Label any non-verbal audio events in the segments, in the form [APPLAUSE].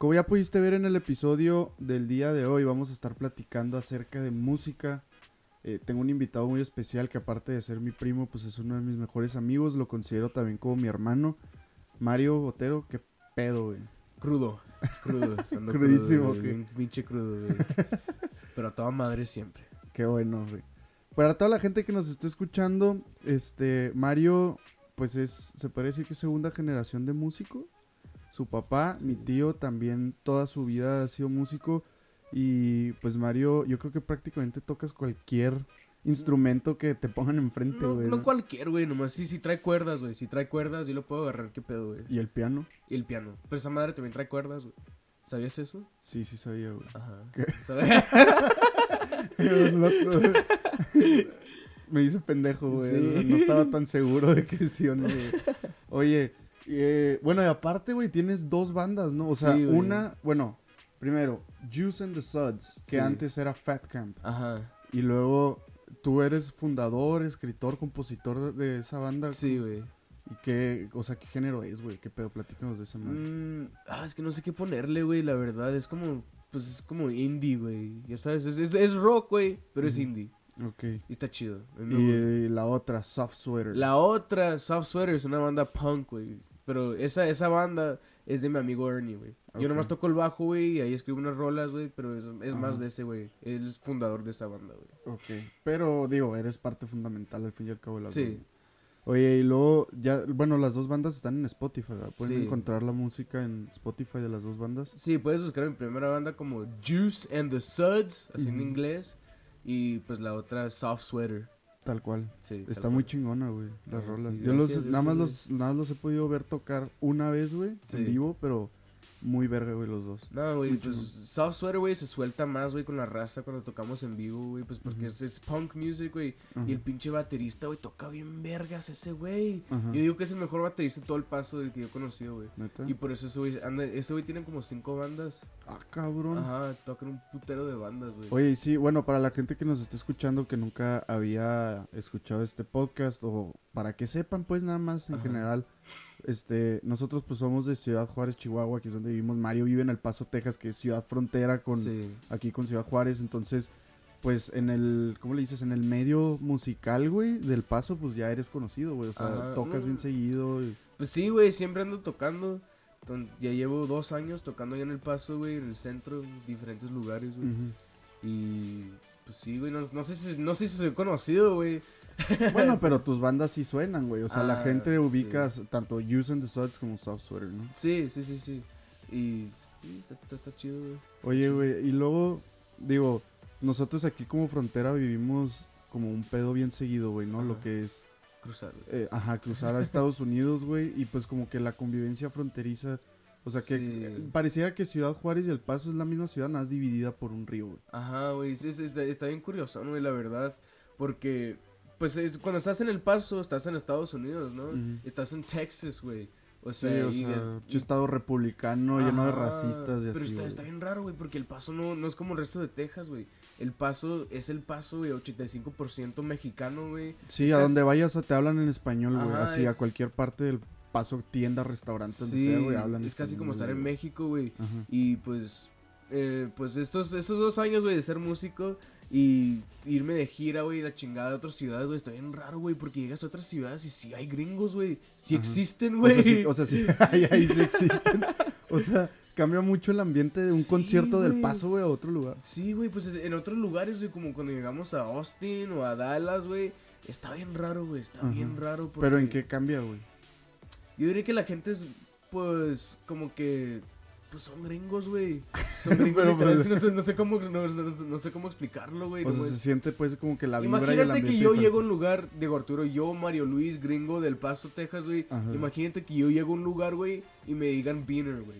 Como ya pudiste ver en el episodio del día de hoy, vamos a estar platicando acerca de música. Eh, tengo un invitado muy especial que aparte de ser mi primo, pues es uno de mis mejores amigos. Lo considero también como mi hermano. Mario Botero, qué pedo, güey. Crudo, crudo. [LAUGHS] Crudísimo, pinche crudo, güey. [LAUGHS] Pero a toda madre siempre. Qué bueno, güey. Para toda la gente que nos esté escuchando, este, Mario, pues es, se puede decir que es segunda generación de músico. Su papá, mi tío, también toda su vida ha sido músico. Y pues Mario, yo creo que prácticamente tocas cualquier instrumento que te pongan enfrente, güey. no ¿no? cualquier, güey, nomás sí, sí trae cuerdas, güey. Si trae cuerdas, yo lo puedo agarrar, qué pedo, güey. Y el piano. Y el piano. Pero esa madre también trae cuerdas, güey. ¿Sabías eso? Sí, sí sabía, güey. Ajá. ¿Qué? [LAUGHS] ¿Sabes? [LAUGHS] Me hice pendejo, güey. Sí. No estaba tan seguro de que sí o no, güey. Oye, eh, bueno, y aparte, güey, tienes dos bandas, ¿no? O sea, Sí, una, bueno, primero, Juice and the Suds, que Sí. antes era Fat Camp. Ajá. Y luego, tú eres fundador, escritor, compositor de, esa banda. Sí, güey. ¿Y qué, o sea, qué género es, güey? ¿Qué pedo? Platícanos de esa madre. Mm, ah, es que no sé qué ponerle, güey, la verdad. Es como, pues es como indie, güey. Ya sabes, es, es, es rock, güey, pero es indie. Ok. Y está chido. Y, eh, la otra, Soft Sweater. La otra, Soft Sweater, es una banda punk, güey. Pero esa, esa banda es de mi amigo Ernie, güey. Yo nomás toco el bajo, güey, y ahí escribo unas rolas, güey, pero es, es más de ese, güey. Él es fundador de esa banda, güey. Ok. Pero, digo, eres parte fundamental al fin y al cabo de la Sí. banda. Oye, y luego, ya, bueno, las dos bandas están en Spotify, ¿verdad? Pueden Sí. encontrar la música en Spotify de las dos bandas. Sí, puedes buscar mi primera banda como Juice and the Suds, así en inglés. Y pues la otra, Soft Sweater. Tal cual. Sí, Está tal muy cual. chingona, güey, las Ah, rolas. sí, Yo los, nada más los, nada más los he podido ver tocar una vez, güey, en vivo, pero muy verga, güey, los dos. No, güey, pues. Soft Sweater, güey, se suelta más, güey, con la raza cuando tocamos en vivo, güey, pues porque es, es punk music, güey. Y el pinche baterista, güey, toca bien vergas ese güey. Ajá. Yo digo que es el mejor baterista de todo el paso de que yo he conocido, güey. ¿Neta? Y por eso ese güey, anda, ese güey tiene como cinco bandas. Ah, cabrón. Ajá, tocan un putero de bandas, güey. Oye, sí, bueno, para la gente que nos está escuchando que nunca había escuchado este podcast o para que sepan pues nada más en general, este, nosotros pues somos de Ciudad Juárez, Chihuahua, que es donde vivimos. Mario vive en El Paso, Texas, que es ciudad frontera con Sí. aquí con Ciudad Juárez, entonces pues en el, ¿cómo le dices? En el medio musical, güey, del Paso, pues ya eres conocido, güey, o sea, tocas no. bien seguido. y- Pues sí, güey, siempre ando tocando. Ya llevo dos años tocando allá en El Paso, güey, en el centro, en diferentes lugares, güey. Y pues sí, güey, no, no sé si, no sé si soy conocido, güey. [LAUGHS] Bueno, pero tus bandas sí suenan, güey, o sea, la Ah, gente ubica tanto Use and the Suds como Soft Sweater, ¿no? Sí, sí, sí, sí. Y sí, está, chido, güey. Oye, güey, y luego, digo, nosotros aquí como frontera vivimos como un pedo bien seguido, güey, ¿no? Lo que es, Cruzar, eh, ajá, cruzar a Estados Unidos, güey, y pues como que la convivencia fronteriza, o sea, que Sí. eh, pareciera que Ciudad Juárez y El Paso es la misma ciudad, nada más dividida por un río, güey. Ajá, güey, sí, sí, está, está bien curioso, güey, la verdad. Porque, pues, es- cuando estás en El Paso, estás en Estados Unidos, ¿no? Estás en Texas, güey. O Sí, sea, o y sea, es- pinche estado republicano lleno de Ajá, racistas y Pero así, está, güey. está bien raro, güey, porque el paso no, no es como el resto de Texas, güey. El paso es el paso, güey, 85% mexicano, güey. Sí, es a donde vayas o te hablan en español, güey, Ajá, así a es- cualquier parte del Paso, tienda, restaurante, donde Sí, hablan es casi como estar en. México, güey. Y pues, eh, pues estos, estos dos años, güey, de ser músico y irme de gira, güey, la chingada de otras ciudades, güey, está bien raro, güey, porque llegas a otras ciudades y sí hay gringos, güey. Sí Ajá. existen, O güey. sea, sí, o sea, sí, [LAUGHS] ahí, ahí sí existen. O sea, cambia mucho el ambiente de un Sí, concierto del paso, güey, a otro lugar. Sí, güey, pues es- en otros lugares, güey, como cuando llegamos a Austin o a Dallas, güey, está bien raro, güey, está Ajá. bien raro. Pero ¿en qué cambia, güey? Yo diría que la gente es, pues, como que, pues son gringos, güey. Son [LAUGHS] gringos, Pero, literal, pues, es que no sé, no sé cómo, no, sé cómo explicarlo, güey. O sea, se siente pues como que la vibra y el Imagínate que yo llego a un lugar, digo Arturo, yo, Mario Luis, gringo del Paso, Texas, güey. Imagínate que yo llego a un lugar, güey, y me digan beaner, güey.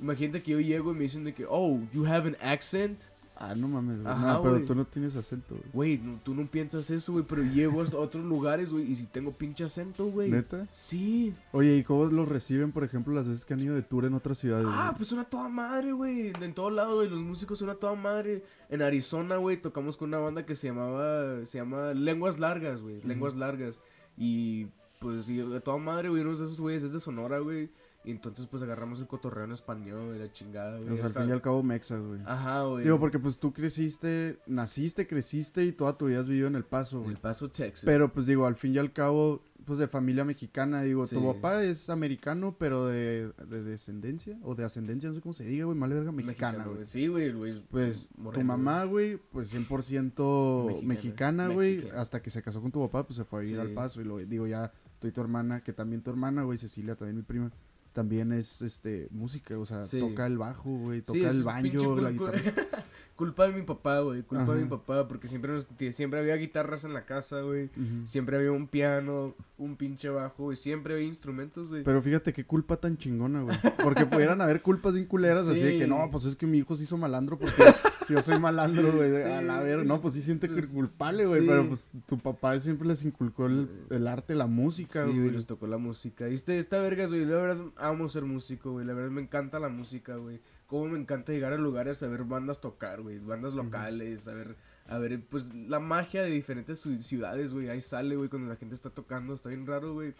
Imagínate que yo llego y me dicen de que, oh, you have an accent. Ah, no mames, güey. Ajá, no, pero tú no tienes acento, güey. Güey, no- tú no piensas eso, güey, pero llego a otros lugares, güey, y si tengo pinche acento, güey. ¿Neta? Sí. Oye, ¿y cómo los reciben, por ejemplo, las veces que han ido de tour en otras ciudades? Ah, pues suena toda madre, güey. En todos lados, güey, los músicos suena toda madre. En Arizona, güey, tocamos con una banda que se llamaba, se llama Lenguas Largas, güey, Lenguas Largas. Y, pues, sí, de toda madre, güey, uno de esos güeyes es de Sonora, güey. Y entonces, pues, agarramos el cotorreo en español la chingada, güey. O sea, al fin y al cabo, mexas, güey. Ajá, güey. Digo, porque pues tú creciste, naciste, creciste y toda tu vida has vivido en El Paso, En güey. El Paso, Texas. Pero pues digo, al fin y al cabo, pues de familia mexicana, digo, Sí. tu papá es americano, pero de, de descendencia o de ascendencia, no sé cómo se diga, güey, mal verga, mexicana, güey. Sí, güey, güey. Pues moreno, tu mamá, güey, pues 100% Mexicana, mexicana, güey, hasta que se casó con tu papá, pues se fue a vivir Sí. al paso y lo digo ya, tú y tu hermana, que también tu hermana, güey, Cecilia, también mi prima, también es este música, o sea, Sí. toca el bajo, güey, toca Sí, el banjo, la guitarra. Culpa de mi papá, güey. Culpa de mi papá. Porque siempre, nos- siempre había guitarras en la casa, güey. Siempre había un piano, un pinche bajo, güey. Siempre había instrumentos, güey. Pero fíjate qué culpa tan chingona, güey. Porque pudieran haber culpas bien culeras así de que Sí. no, pues es que mi hijo se hizo malandro porque yo soy malandro, güey. de- A la Sí. ver, no, pues sí siente Pues, culpable, güey. sí. Pero pues tu papá siempre les inculcó el, el arte, la música, Sí, güey, güey. les tocó la música. Y este, esta vergas, güey, la verdad amo ser músico, güey. La verdad me encanta la música, güey. Cómo me encanta llegar a lugares a ver bandas tocar, güey. Bandas locales, a ver, a ver, pues, la magia de diferentes ciu- ciudades, güey. Ahí sale, güey, cuando la gente está tocando. Está bien raro, güey.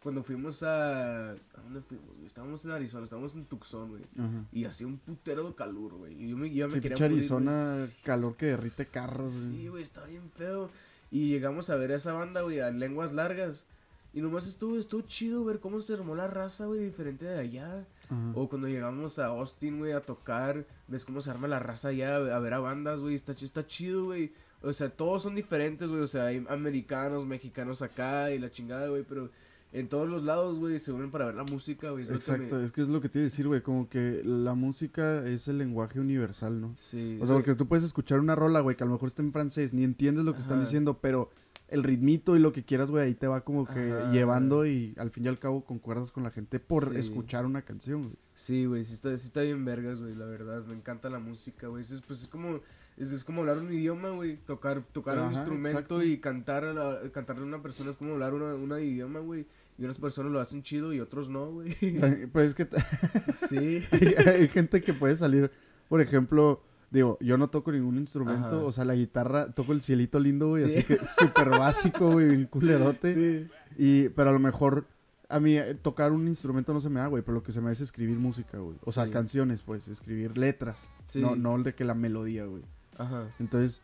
Cuando fuimos a... ¿A dónde fuimos, güey? Estábamos en Arizona, estábamos en Tucson, güey. Y hacía un putero de calor, güey. Y yo me, yo me Sí, quería morir, Arizona, calor que derrite carros, güey. Sí, güey, estaba bien feo. Y llegamos a ver a esa banda, güey, a lenguas largas. Y nomás estuvo, estuvo chido ver cómo se armó la raza, güey, diferente de allá. O cuando llegamos a Austin, güey, a tocar, ves cómo se arma la raza allá, a ver a bandas, güey, está, está chido, güey. O sea, todos son diferentes, güey, o sea, hay americanos, mexicanos acá y la chingada, güey, pero en todos los lados, güey, se unen para ver la música, güey. me- Exacto, es que es lo que te iba a decir, güey, como que la música es el lenguaje universal, ¿no? Sí. O sea, porque tú puedes escuchar una rola, güey, que a lo mejor está en francés, ni entiendes lo que están diciendo, pero el ritmito y lo que quieras, güey, ahí te va como que Ajá. llevando y al fin y al cabo concuerdas con la gente por Sí. escuchar una canción, güey. Sí, güey, sí está, sí está bien vergas, güey, la verdad. Me encanta la música, güey. Es, pues es como, es, es como hablar un idioma, güey. Tocar, tocar un instrumento exacto. y cantar a la- cantarle a una persona es como hablar una, una idioma, güey. Y unas personas lo hacen chido y otros no, güey. Pues es que [LAUGHS] sí. [LAUGHS] hay gente que puede salir, por ejemplo, digo, yo no toco ningún instrumento, Ajá. o sea, la guitarra, toco el cielito lindo, güey, Sí. así que súper básico, güey, bien culerote. Sí. Y, pero a lo mejor a mí eh, tocar un instrumento no se me da, güey, pero lo que se me da es escribir música, güey. O sea, Sí. canciones, pues, escribir letras. Sí. No, no de que la melodía, güey. Ajá. Entonces,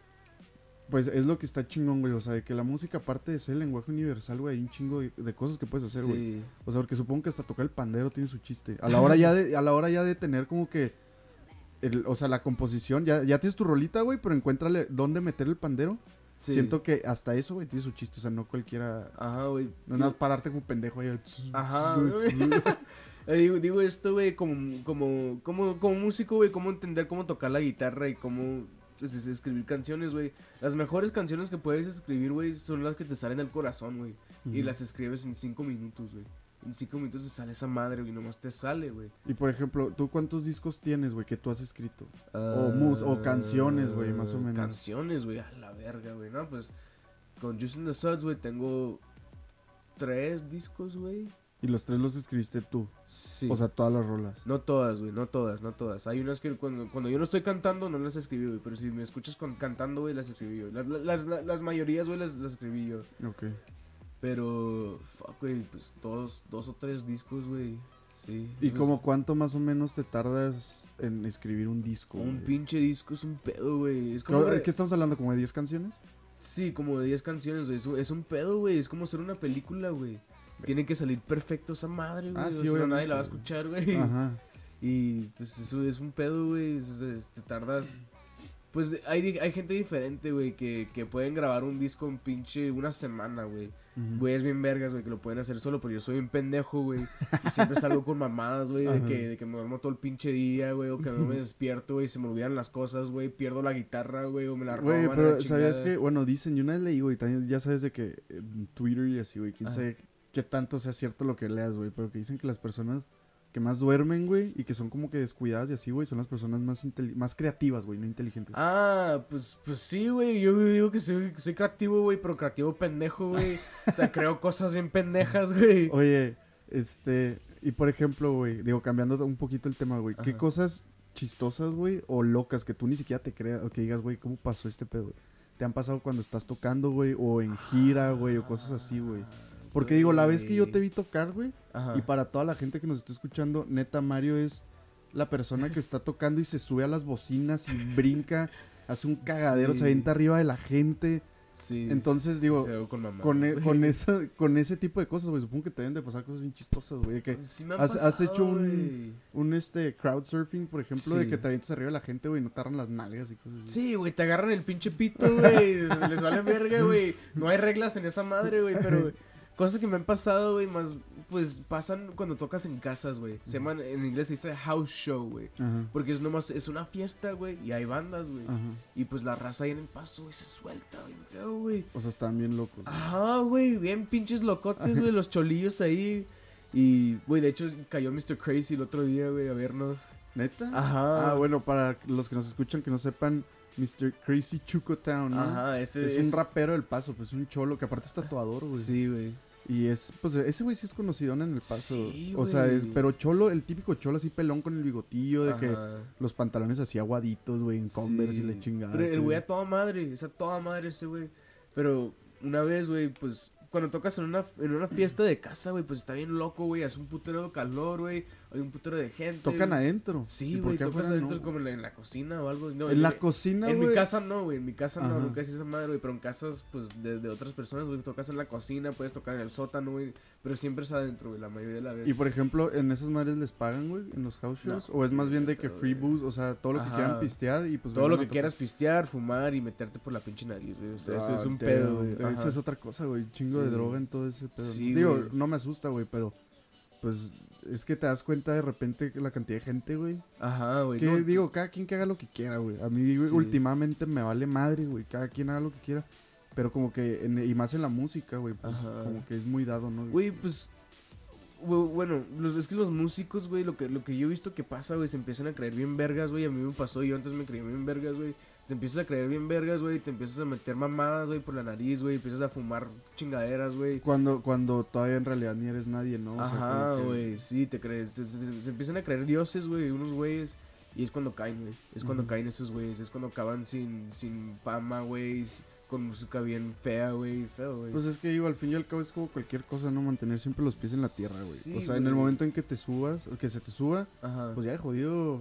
pues es lo que está chingón, güey. O sea, de que la música, aparte de ser el lenguaje universal, güey, hay un chingo de, cosas que puedes hacer, güey. Sí. O sea, porque supongo que hasta tocar el pandero tiene su chiste. A la hora [LAUGHS] ya de, a la hora ya de tener como que. El- o sea, la composición, ya, ya tienes tu rolita, güey, pero encuéntrale dónde meter el pandero. Sí. Siento que hasta eso, güey, tiene su chiste. O sea, no cualquiera. Ajá, güey. No nada pararte como pendejo ahí. Ajá. [LAUGHS] [LAUGHS] Eh, digo, digo esto, güey, como, como, como, como músico, güey, cómo entender cómo tocar la guitarra y cómo pues, es- escribir canciones, güey. Las mejores canciones que puedes escribir, güey, son las que te salen del corazón, güey. Y las escribes en cinco minutos, güey. En cinco minutos te sale esa madre, güey, nomás te sale, güey. Y por ejemplo, ¿tú cuántos discos tienes, güey, que tú has escrito? O mus- o canciones, güey, más o menos. Canciones, güey, a la verga, güey. No, pues con Juice and the Suds, güey, tengo tres discos, güey. Y los tres los escribiste tú. Sí. O sea, todas las rolas. No todas, güey, no todas, no todas. Hay unas que cuando, cuando yo no estoy cantando no las escribí, güey. Pero si me escuchas con, cantando, güey, las escribí yo. Las, las, las, las mayorías, güey, las, las escribí yo. Ok. Pero, fuck, güey, pues dos, dos o tres discos, güey. Sí. ¿Y Pues, como cuánto más o menos te tardas en escribir un disco? Un pinche disco es un pedo, güey. Es como... ¿Qué, estamos hablando? ¿Como de 10 canciones? Sí, como de 10 canciones, güey. Es, es un pedo, güey. Es como hacer una película, güey. Tiene que salir perfecto esa madre, güey. Ah, sí, nadie la va a escuchar, güey. Ajá. Y pues eso es un pedo, güey. Te tardas. Pues de- hay, hay gente diferente, güey, que, que pueden grabar un disco en pinche una semana, güey. Güey, es bien vergas, güey, que lo pueden hacer solo, pero yo soy un pendejo, güey. Y siempre salgo con mamadas, güey, de Ajá. que, de que me duermo todo el pinche día, güey, o que no me despierto, güey, se me olvidan las cosas, güey, pierdo la guitarra, güey, o me la roban. Güey, pero ¿sabías que? Bueno, dicen, yo una vez leí, güey, ya sabes de que en Twitter y así, güey, quién Ajá. sabe qué tanto sea cierto lo que leas, güey, pero que dicen que las personas que más duermen, güey, y que son como que descuidadas y así, güey, son las personas más, más creativas, güey, no inteligentes. Ah, pues, pues sí, güey. Yo digo que soy, soy creativo, güey, pero creativo pendejo, güey. O sea, [LAUGHS] creo cosas bien pendejas, güey. Oye, este, y por ejemplo, güey, digo, cambiando un poquito el tema, güey, ¿qué Ajá. cosas chistosas, güey, o locas que tú ni siquiera te creas, o que digas, güey, ¿cómo pasó este pedo? güey? ¿Te han pasado cuando estás tocando, güey, o en gira, güey, o cosas así, güey? Porque digo, la vez que yo te vi tocar, güey, Ajá. y para toda la gente que nos está escuchando, neta, Mario es la persona que está tocando y se sube a las bocinas y brinca, hace un cagadero, se avienta arriba de la gente. Sí. Entonces, digo, con mamá. con, e- [LAUGHS] con, ese tipo de cosas, güey, supongo que te deben de pasar cosas bien chistosas, güey. de que Sí me han has- has hecho pasado, un- un este crowdsurfing, por ejemplo, de que te avientas arriba de la gente, güey, y no te agarran las nalgas y cosas así. Sí, güey, te agarran el pinche pito, güey. Les vale verga, güey. [LAUGHS] No hay reglas en esa madre, güey, pero [LAUGHS] cosas que me han pasado, güey, más pues pasan cuando tocas en casas, güey. Se llaman en inglés se dice house show, güey. Porque es nomás es una fiesta, güey, y hay bandas, güey. Y pues la raza ahí en el paso, güey, se suelta, güey. O sea, están bien locos. güey. Ajá, güey, bien pinches locotes, güey, los cholillos ahí. Y, güey, de hecho cayó Mr. Crazy el otro día, güey, a vernos. ¿Neta? Ajá. Ah, bueno, para los que nos escuchan que no sepan, Mr. Crazy Chuco Town, ¿no? Ajá, ese Es, un rapero del paso, pues un cholo que aparte es tatuador, güey. Sí, güey. Y es, pues ese güey sí es conocido en el paso. Sí, o sea, es, pero cholo, el típico cholo así pelón con el bigotillo, de que los pantalones así aguaditos, güey, en Converse y la chingada. Pero el güey a toda madre, es a toda madre ese güey. Pero una vez, güey, pues cuando tocas en una, en una fiesta de casa, güey, pues está bien loco, güey. Hace un putero de calor, güey. Hay un putero de gente. Tocan güey. adentro. Sí, ¿Y por güey, tocas adentro no? como en la, en la cocina o algo. No, En la cocina, En güey. mi casa no, güey. En mi casa no, nunca hice esa madre, güey. Pero en casas, pues, de, de otras personas, güey. Tocas en la cocina, puedes tocar en el sótano, güey. Pero siempre es adentro, güey, la mayoría de la vez. Y por ejemplo, ¿en esas madres les pagan, güey? ¿En los house No, shows? ¿O es más bien de que free booze? O sea, todo lo que quieran pistear y pues... Todo lo que quieras pistear, fumar y meterte por la pinche nariz, güey. O sea, eso Ah, es un damn. pedo, güey. Esa Ajá. es otra cosa, güey. Chingo de Sí. droga en todo ese pedo. ¿no? Sí, Digo, güey. no me asusta, güey, pero... Pues es que te das cuenta de repente la cantidad de gente, güey. Ajá, güey. Que no, digo, cada quien que haga lo que quiera, güey. A mí, güey, Sí. últimamente me vale madre, güey. Cada quien haga lo que quiera. Pero como que, en- y más en la música, güey, pues Ajá. como que es muy dado, ¿no? Güey, pues. bu- Bueno, los- es que los músicos, güey, lo que, lo que yo he visto que pasa, güey, se empiezan a creer bien vergas, güey. A mí me pasó, yo antes me creía bien vergas, güey. Te empiezas a creer bien vergas, güey. Te empiezas a meter mamadas, güey, por la nariz, güey. Empiezas a fumar chingaderas, güey. Cuando, cuando todavía en realidad ni eres nadie, ¿no? O Ajá, que- güey, sí, te crees. Se, se- se empiezan a creer dioses, güey, unos güeyes. Y es cuando caen, güey. Es cuando caen esos güeyes. Es cuando acaban sin, sin fama, güey. Con música bien fea, güey. Feo, güey. Pues es que digo, al fin y al cabo es como cualquier cosa, ¿no? Mantener siempre los pies en la tierra, güey. Sí, o sea, en el momento en que te subas, o que se te suba, Ajá. pues ya he jodido,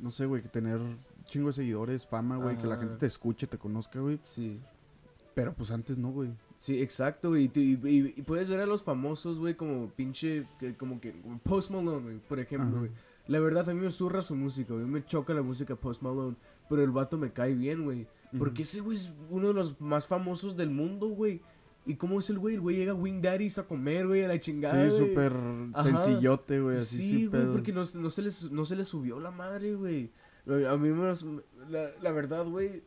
no sé, güey, que tener chingo de seguidores, fama, güey, que la gente te escuche, te conozca, güey. sí. Pero pues antes no, güey. Sí, exacto, güey. Y, puedes ver a los famosos, güey, como pinche, que- como que, como Post Malone, güey, por ejemplo, güey. La verdad, a mí me zurra su música, güey. Me choca la música Post Malone. Pero el vato me cae bien, güey. Porque ese güey es uno de los más famosos del mundo, güey. ¿Y cómo es el güey? El güey llega a Wing Daddy's a comer, güey, a la chingada. Sí, súper sencillote, güey, así Sí, güey, porque no, no se les, no se le subió la madre, güey. A mí me... La, la verdad, güey,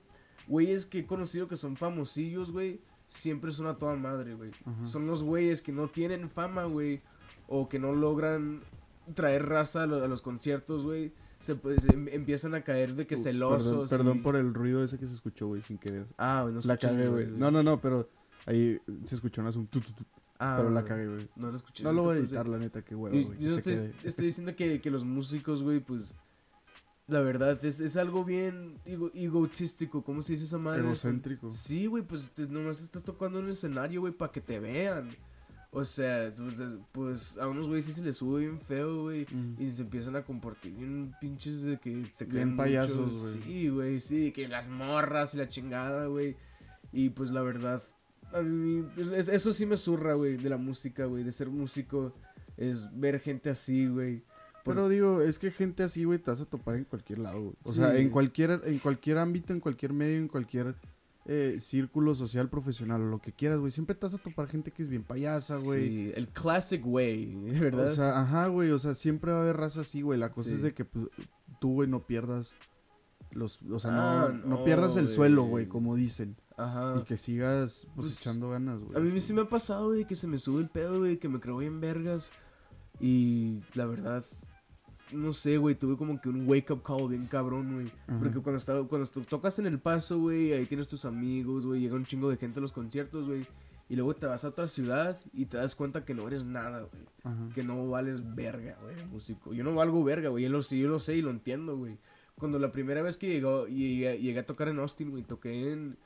güeyes que he conocido que son famosillos, güey, siempre son a toda madre, güey. Son los güeyes que no tienen fama, güey, o que no logran traer raza a, lo- a los conciertos, güey. Se, pues, em- empiezan a caer de que Uh, celosos. Perdón, perdón y- por el ruido ese que se escuchó, güey, sin querer. Ah, güey, no la cagué, güey. No, no, no, pero ahí se escuchó un asunto, Ah, pero la cagué, güey. No lo escuché. No lo voy a editar, la neta, qué huevo, güey. yo estoy diciendo que, que los músicos, güey, pues. La verdad, es, es algo bien ego- egotístico. ¿Cómo se dice esa madre? Egocéntrico. Sí, güey, pues te- nomás estás tocando en un escenario, güey, para que te vean. O sea, pues, es- pues a unos güeyes sí se les sube bien feo, güey. Mm. Y se empiezan a comportar bien pinches de que se Bien creen mucho. payasos, güey. Sí, güey, sí, que las morras y la chingada, güey. Y pues la verdad, a mí, es- eso sí me zurra, güey, de la música, güey, de ser músico. Es ver gente así, güey. Pero digo, es que gente así, güey, te vas a topar en cualquier lado, güey. O sea, en cualquier, en cualquier ámbito, en cualquier medio, en cualquier eh, círculo social, profesional, o lo que quieras, güey. Siempre te vas a topar gente que es bien payasa, güey. Sí, el classic way, [LAUGHS] ¿verdad? O sea, ajá, güey. O sea, siempre va a haber raza así, güey. La cosa Sí. es de que pues, tú, güey, no pierdas los... O sea, Ah, no, no no, pierdas el güey. suelo, güey, como dicen. Ajá. Y que sigas, pues, Pues, echando ganas, güey. A mí sí me ha pasado, güey, que se me sube el pedo, güey, que me creo bien vergas. Y la verdad, no sé, güey, tuve como que un wake up call bien cabrón, güey. Porque cuando, estaba, cuando tocas en el paso, güey, ahí tienes tus amigos, güey, llega un chingo de gente a los conciertos, güey. Y luego te vas a otra ciudad y te das cuenta que no eres nada, güey. Que no vales verga, güey, músico. Yo no valgo verga, güey. Yo lo, sé- yo lo sé y lo entiendo, güey. Cuando la primera vez que llegó, llegué, llegué a tocar en Austin, güey, toqué en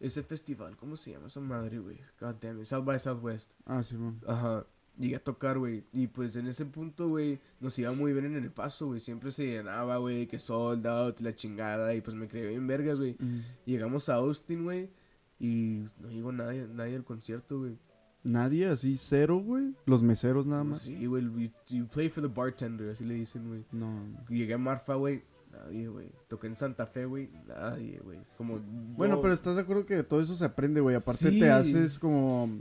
ese festival. ¿Cómo se llama esa madre, güey? God damn it. South by Southwest. Ah, sí, man. Ajá. Llegué a tocar, güey. Y pues en ese punto, güey, nos iba muy bien en el paso, güey. Siempre se llenaba, güey, que sold out la chingada. Y pues me creí bien vergas, güey. Mm. Llegamos a Austin, güey. Y no llegó nadie, nadie al concierto, güey. Nadie, así, cero, güey. Los meseros nada más. Sí, güey. You, you play for the bartender, así le dicen, güey. No. Llegué a Marfa, güey. Nadie, güey. Toqué en Santa Fe, güey. Nadie, güey. Como. Bueno, no- pero estás de acuerdo que todo eso se aprende, güey. Aparte Sí. te haces como.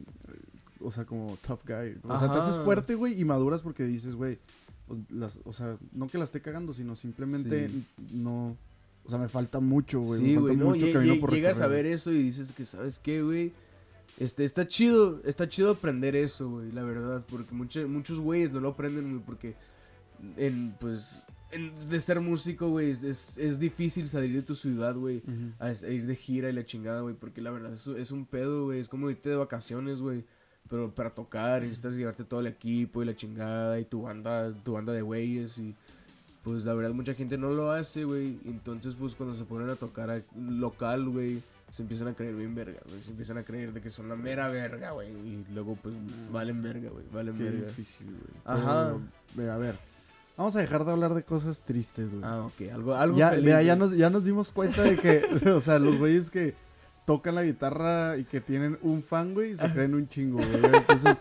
O sea, como tough guy. O sea, te haces fuerte, güey, y maduras porque dices, güey. pues, las- o sea, no que la esté cagando, sino simplemente Sí. no. O sea, me falta mucho, güey. Sí, me falta güey, no, llegas a recorrer. ver eso y dices que, ¿sabes qué, güey? Este, está chido, está chido aprender eso, güey, la verdad, porque mucho- muchos güeyes no lo aprenden, güey, porque en, pues, en- de ser músico, güey, es, es, es difícil salir de tu ciudad, güey, Ujú. a, a ir de gira y la chingada, güey, porque la verdad es, es un pedo, güey, es como irte de vacaciones, güey, pero para tocar necesitas llevarte todo el equipo y la chingada y tu banda, tu banda de güeyes y pues la verdad mucha gente no lo hace, güey, entonces pues cuando se ponen a tocar a- local, güey, se empiezan a creer bien verga, güey, se empiezan a creer de que son la mera verga, güey, y luego pues valen verga, güey, valen Qué verga. difícil, güey. Ajá. Pero, a ver. Vamos a dejar de hablar de cosas tristes, güey. Ah, ok, algo, algo ya, feliz, mira, ya güey. nos, ya nos dimos cuenta de que, [LAUGHS] o sea, los güeyes que tocan la guitarra y que tienen un fan, güey, se creen un chingo, güey. Entonces,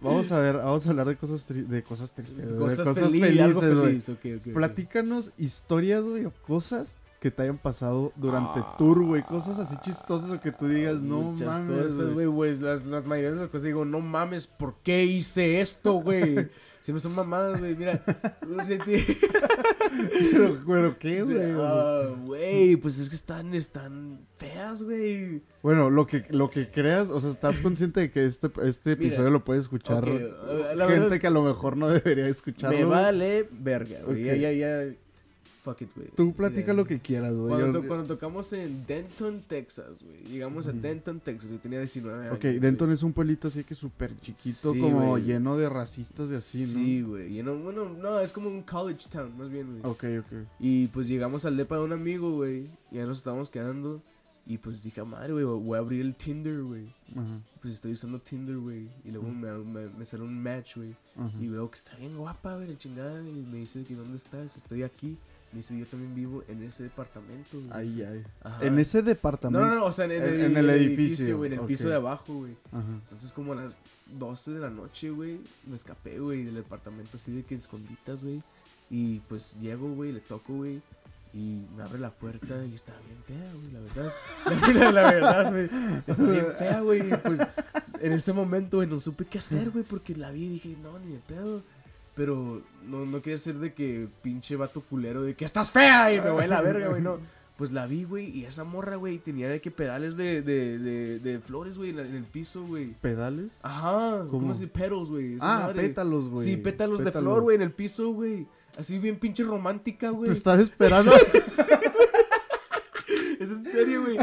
vamos a ver, vamos a hablar de cosas, tri- de cosas tristes, de Cosas, cosas feliz, algo felices, güey. Platícanos historias, güey, o cosas que te hayan pasado durante Ah. tour, güey. Cosas así chistosas o que tú digas, no Muchas mames, cosas, güey. güey, pues las, las mayorías de las cosas digo, no mames, ¿por qué hice esto, güey? [LAUGHS] Siempre son mamadas, güey, mira. [LAUGHS] Pero, pero, ¿qué, güey? Ah, Güey, pues es que están, están feas, güey. Bueno, lo que, lo que creas, o sea, ¿estás consciente de que este, este Mira, episodio lo puede escuchar gente verdad- que a lo mejor no debería escucharlo? Me vale verga, güey. Ya, ya. Fuck it, güey. Tú platica lo que quieras, güey. Cuando, Yo- to- cuando tocamos en Denton, Texas, güey. Llegamos a. Denton, Texas. Yo tenía 19 años. Ok. Denton es un pueblito así que súper chiquito, Sí, como lleno de racistas y así, Sí, güey. y no- bueno, no, es como un college town, más bien, güey. ¿no? Ok, ok. Y pues llegamos al depa de un amigo, güey. Y ya nos estábamos quedando. Y pues dije, "Ah, madre, güey, voy a abrir el Tinder, güey. Ajá, Pues estoy usando Tinder, güey. Y luego me, me, me sale un match, güey. ajá. Y veo que está bien guapa, güey, la chingada. Y me dice que dónde estás, estoy aquí. Me dice, yo también vivo en ese departamento. güey". Ay, ay. Ajá. En ese No, departamento. no, no, o sea, en, en el, en el edificio, güey, en el piso de abajo, güey. Ajá. Entonces, como a las 12 de la noche, güey, me escapé, güey, del departamento así de que esconditas, güey. Y pues llego, güey, le toco, güey. Y me abre la puerta y está bien fea, güey, la verdad. [LAUGHS] La, la verdad, güey. Está bien fea, güey. Pues en ese momento, güey, no supe qué hacer, güey, porque la vi y dije, no, ni de pedo. Pero no, no quería ser de que pinche vato culero de que estás fea y me voy a la verga, güey, no. Pues la vi, güey, y esa morra, güey, tenía de que pedales de, de, de, de flores, güey, en, el piso, güey. ¿Pedales? Ajá, ¿Cómo? ¿cómo se petals, güey? Ah, madre. pétalos, güey. Sí, pétalos, de flor, güey, en el piso, güey. Así bien pinche romántica, güey. Te estaba esperando. [LAUGHS] [LAUGHS] Es en serio, güey.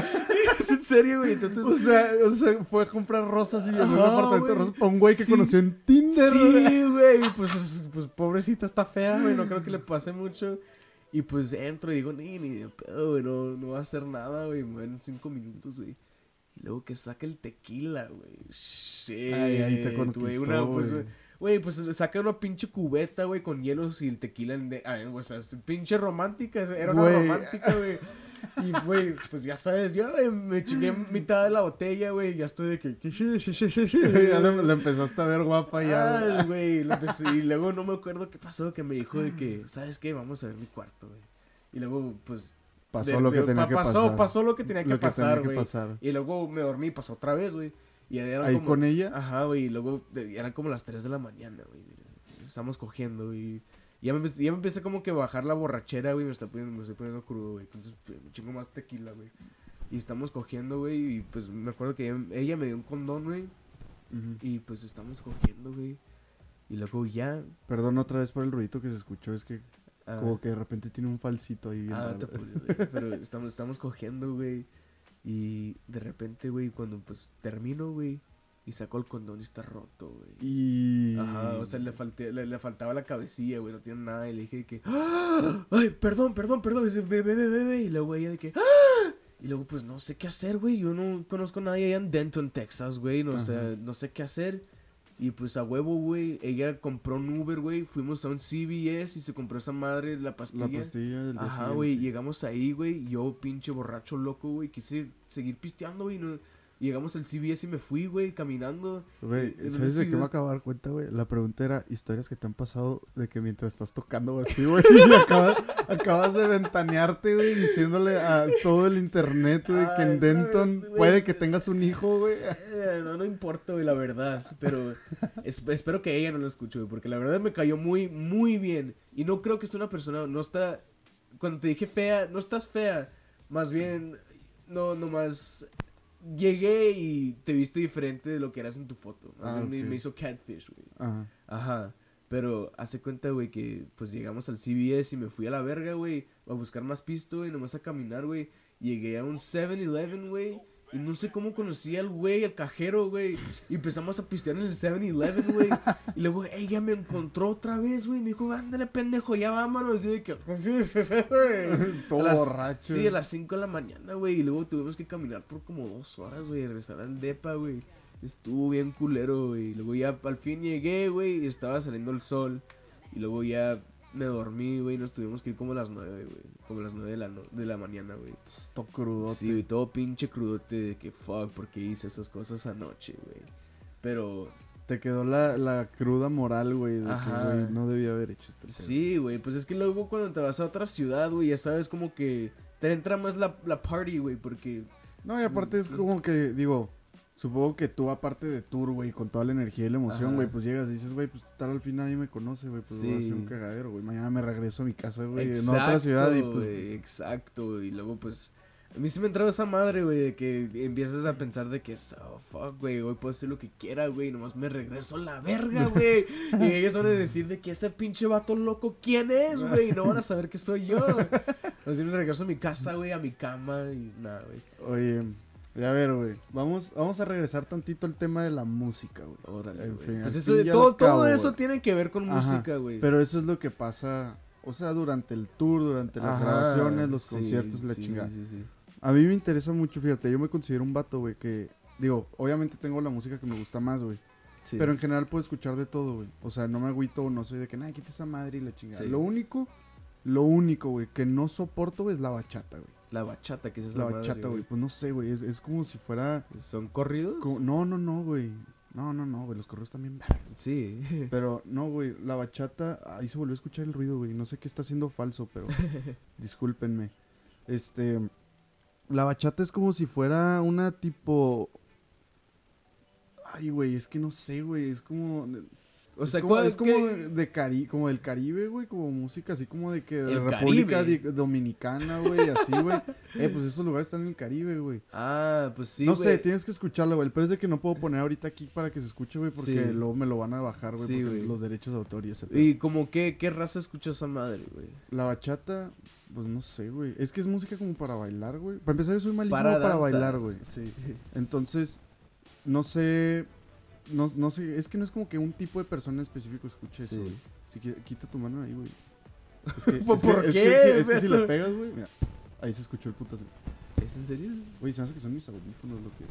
Es en serio, güey. Entonces, o, sea, o sea, fue a comprar rosas y en un apartamento de güey. rosas para un güey que Sí. conoció en Tinder. sí, güey. Pues, es- pues pobrecita está fea, güey. No creo que le pase mucho. Y pues entro y digo, ni, ni de pedo, güey. No, no va a hacer nada, güey. Me ven en cinco minutos, güey. Y luego que saca el tequila, güey. Shit. Ay, ahí te güey, conquistó, una, pues, güey. Güey, pues saca una pinche cubeta, güey, con hielos y el tequila en... De... Ay, o sea, es pinche romántica. Era una romántica, güey. Y, güey, pues ya sabes, yo güey, me chingué mitad de la botella, güey. y Ya estoy de que... [LAUGHS] ya le, le empezaste a ver guapa ya. Ah, güey, y luego no me acuerdo qué pasó, que me dijo de que, ¿sabes qué? Vamos a ver mi cuarto, güey. Y luego, pues... Pasó de- lo que de- tenía pa- que pasó, pasar. Pasó lo que tenía que Lo pasar, güey. Y luego me dormí y pasó otra vez, güey. Y era Ahí como- con ella. Ajá, güey, y luego eran como las 3 de la mañana, güey. Estamos cogiendo, güey. Y ya me, ya me empecé como que a bajar la borrachera, güey. Me, está poniendo, me estoy poniendo crudo, güey. Entonces, pues, me chingo más tequila, güey. Y estamos cogiendo, güey. Y pues me acuerdo que ella, ella me dio un condón, güey. Y pues estamos cogiendo, güey. Y luego ya. Perdón otra vez por el ruidito que se escuchó, es que Ah. Como que de repente tiene un falsito ahí. bien Ah, te apures, güey. Pero estamos, estamos cogiendo, güey. Y de repente, güey, cuando pues termino, güey. Y saco el condón y está roto, güey. Y... Ajá, o sea, le, falté, le, le faltaba la cabecilla, güey, no tiene nada. Y le dije que, ¡Ah! ay, perdón, perdón, perdón. Y dice, ve, ve, ve, ve. Y luego ella de que, ¡Ah! Y luego, pues no sé qué hacer, güey. Yo no conozco a nadie allá en Denton, Texas, güey. No, sé, no sé qué hacer. Y pues a huevo, güey. Ella compró un Uber, güey. Fuimos a un CVS y se compró esa madre, la pastilla. La pastilla del Ajá, güey, llegamos ahí, güey, yo pinche borracho loco, güey, quise seguir pisteando, güey, no... llegamos al CVS y me fui, güey, caminando. Güey, ¿sabes de qué me acabo de dar cuenta, güey? La pregunta era historias que te han pasado de que mientras estás tocando así, güey, [LAUGHS] y acabas, acabas de ventanearte, güey, diciéndole a todo el internet, güey, que en Denton puede que tengas un hijo, güey. Eh, no, no importa, güey, la verdad, pero es- espero que ella no lo escuche, güey, porque la verdad me cayó muy, muy bien. Y no creo que sea una persona, no está, cuando te dije fea, no estás fea, más bien, no, nomás... Llegué y te viste diferente de lo que eras en tu foto. Ah, me- hizo catfish, güey. Ajá. Ajá. Pero hace cuenta, güey, que pues llegamos al CVS y me fui a la verga, güey, a buscar más pisto y nomás a caminar, güey. Llegué a un 7-Eleven, güey. Y no sé cómo conocí al güey, al cajero, güey. Y empezamos a pistear en el 7-Eleven, güey. Y luego ella me encontró otra vez, güey. Me dijo, ándale, pendejo, ya vámonos. Y yo de que, sí, sí, sí, güey. [LAUGHS] Todo las- borracho. Sí, a las 5 de la mañana, güey. Y luego tuvimos que caminar por como dos horas, güey. Regresar al depa, güey. Estuvo bien culero, güey. Y luego ya al fin llegué, güey. Y estaba saliendo el sol. Y luego ya me dormí, güey. Nos tuvimos que ir como a las 9, güey. Como a las 9 de la, no- de la mañana, güey. Todo crudote. Sí, güey. Todo pinche crudote de que fuck, porque hice esas cosas anoche, güey. Pero Te quedó la, la cruda moral, güey, de Ajá. que, güey, no debía haber hecho esto. Sí, güey, pues es que luego cuando te vas a otra ciudad, güey, ya sabes como que te entra más la, la party, güey, porque... No, y aparte es como que, digo, supongo que tú, aparte de tour, güey, con toda la energía y la emoción, güey, pues llegas y dices, güey, pues tal al fin nadie me conoce, güey, pues voy a hacer un cagadero, güey. Mañana me regreso a mi casa, güey, en otra ciudad y pues. güey, exacto, y luego pues... A mí sí me entraba esa madre, güey, de que empiezas a pensar de que, oh, fuck, güey, hoy puedo hacer lo que quiera, güey, nomás me regreso a la verga, [LAUGHS] güey. y ellos van a decir de que ese pinche vato loco, ¿quién es, güey? Y no van a saber que soy yo. [LAUGHS] Así me regreso a mi casa, güey, a mi cama y nada, güey. Oye, a ver, güey, vamos, vamos a regresar tantito al tema de la música, güey. Órale, En fin, Pues eso, todo, todo cabo, eso tiene que ver con Ajá, música, güey. Pero eso es lo que pasa, o sea, durante el tour, durante las Ajá, grabaciones, los sí, conciertos, la sí, chingada. Sí, sí, sí. A mí me interesa mucho, fíjate, yo me considero un vato, güey, que, digo, obviamente tengo la música que me gusta más, güey. Sí. Pero en general puedo escuchar de todo, güey. O sea, no me agüito, no soy de que, nada, quita esa madre y la chingada. Sí. Lo único, lo único, güey, que no soporto, güey, es la bachata, güey. La bachata, que es esa La madre, bachata, güey, pues no sé, güey, es, es como si fuera... ¿Son corridos? no, no, no, güey. No, no, no, güey, los correos también. Sí. [LAUGHS] Pero no, güey, la bachata, ahí se volvió a escuchar el ruido, güey. No sé qué está haciendo falso, pero [LAUGHS] discúlpenme. Este, la bachata es como si fuera una tipo... Ay, güey, es que no sé, güey, es como... O es sea, como, ¿cuál- es como de Cari como del Caribe, güey, como música así como de que de República Caribe. Dominicana, güey, así, güey. [LAUGHS] eh, pues esos lugares están en el Caribe, güey. Ah, pues sí, no güey. sé, tienes que escucharlo, güey. El peor es de que no puedo poner ahorita aquí para que se escuche, güey, porque Sí. luego me lo van a bajar, güey, Sí, güey. los derechos de autor y ese pedo. ¿Y como qué, qué raza escucha esa madre, güey? La bachata, pues no sé, güey. Es que es música como para bailar, güey. Para empezar, yo soy malísimo para, bailar, güey. Sí. Entonces, no sé. No, no sé, es que no es como que un tipo de persona específico escuche eso. Si quita tu mano ahí, güey. Es [LAUGHS] que, ¿Por es que- es que qué, si- es que si le Beto? pegas, güey, mira, ahí se escuchó el putazo. ¿Es en serio? Güey, se me hace que son mis audífonos lo que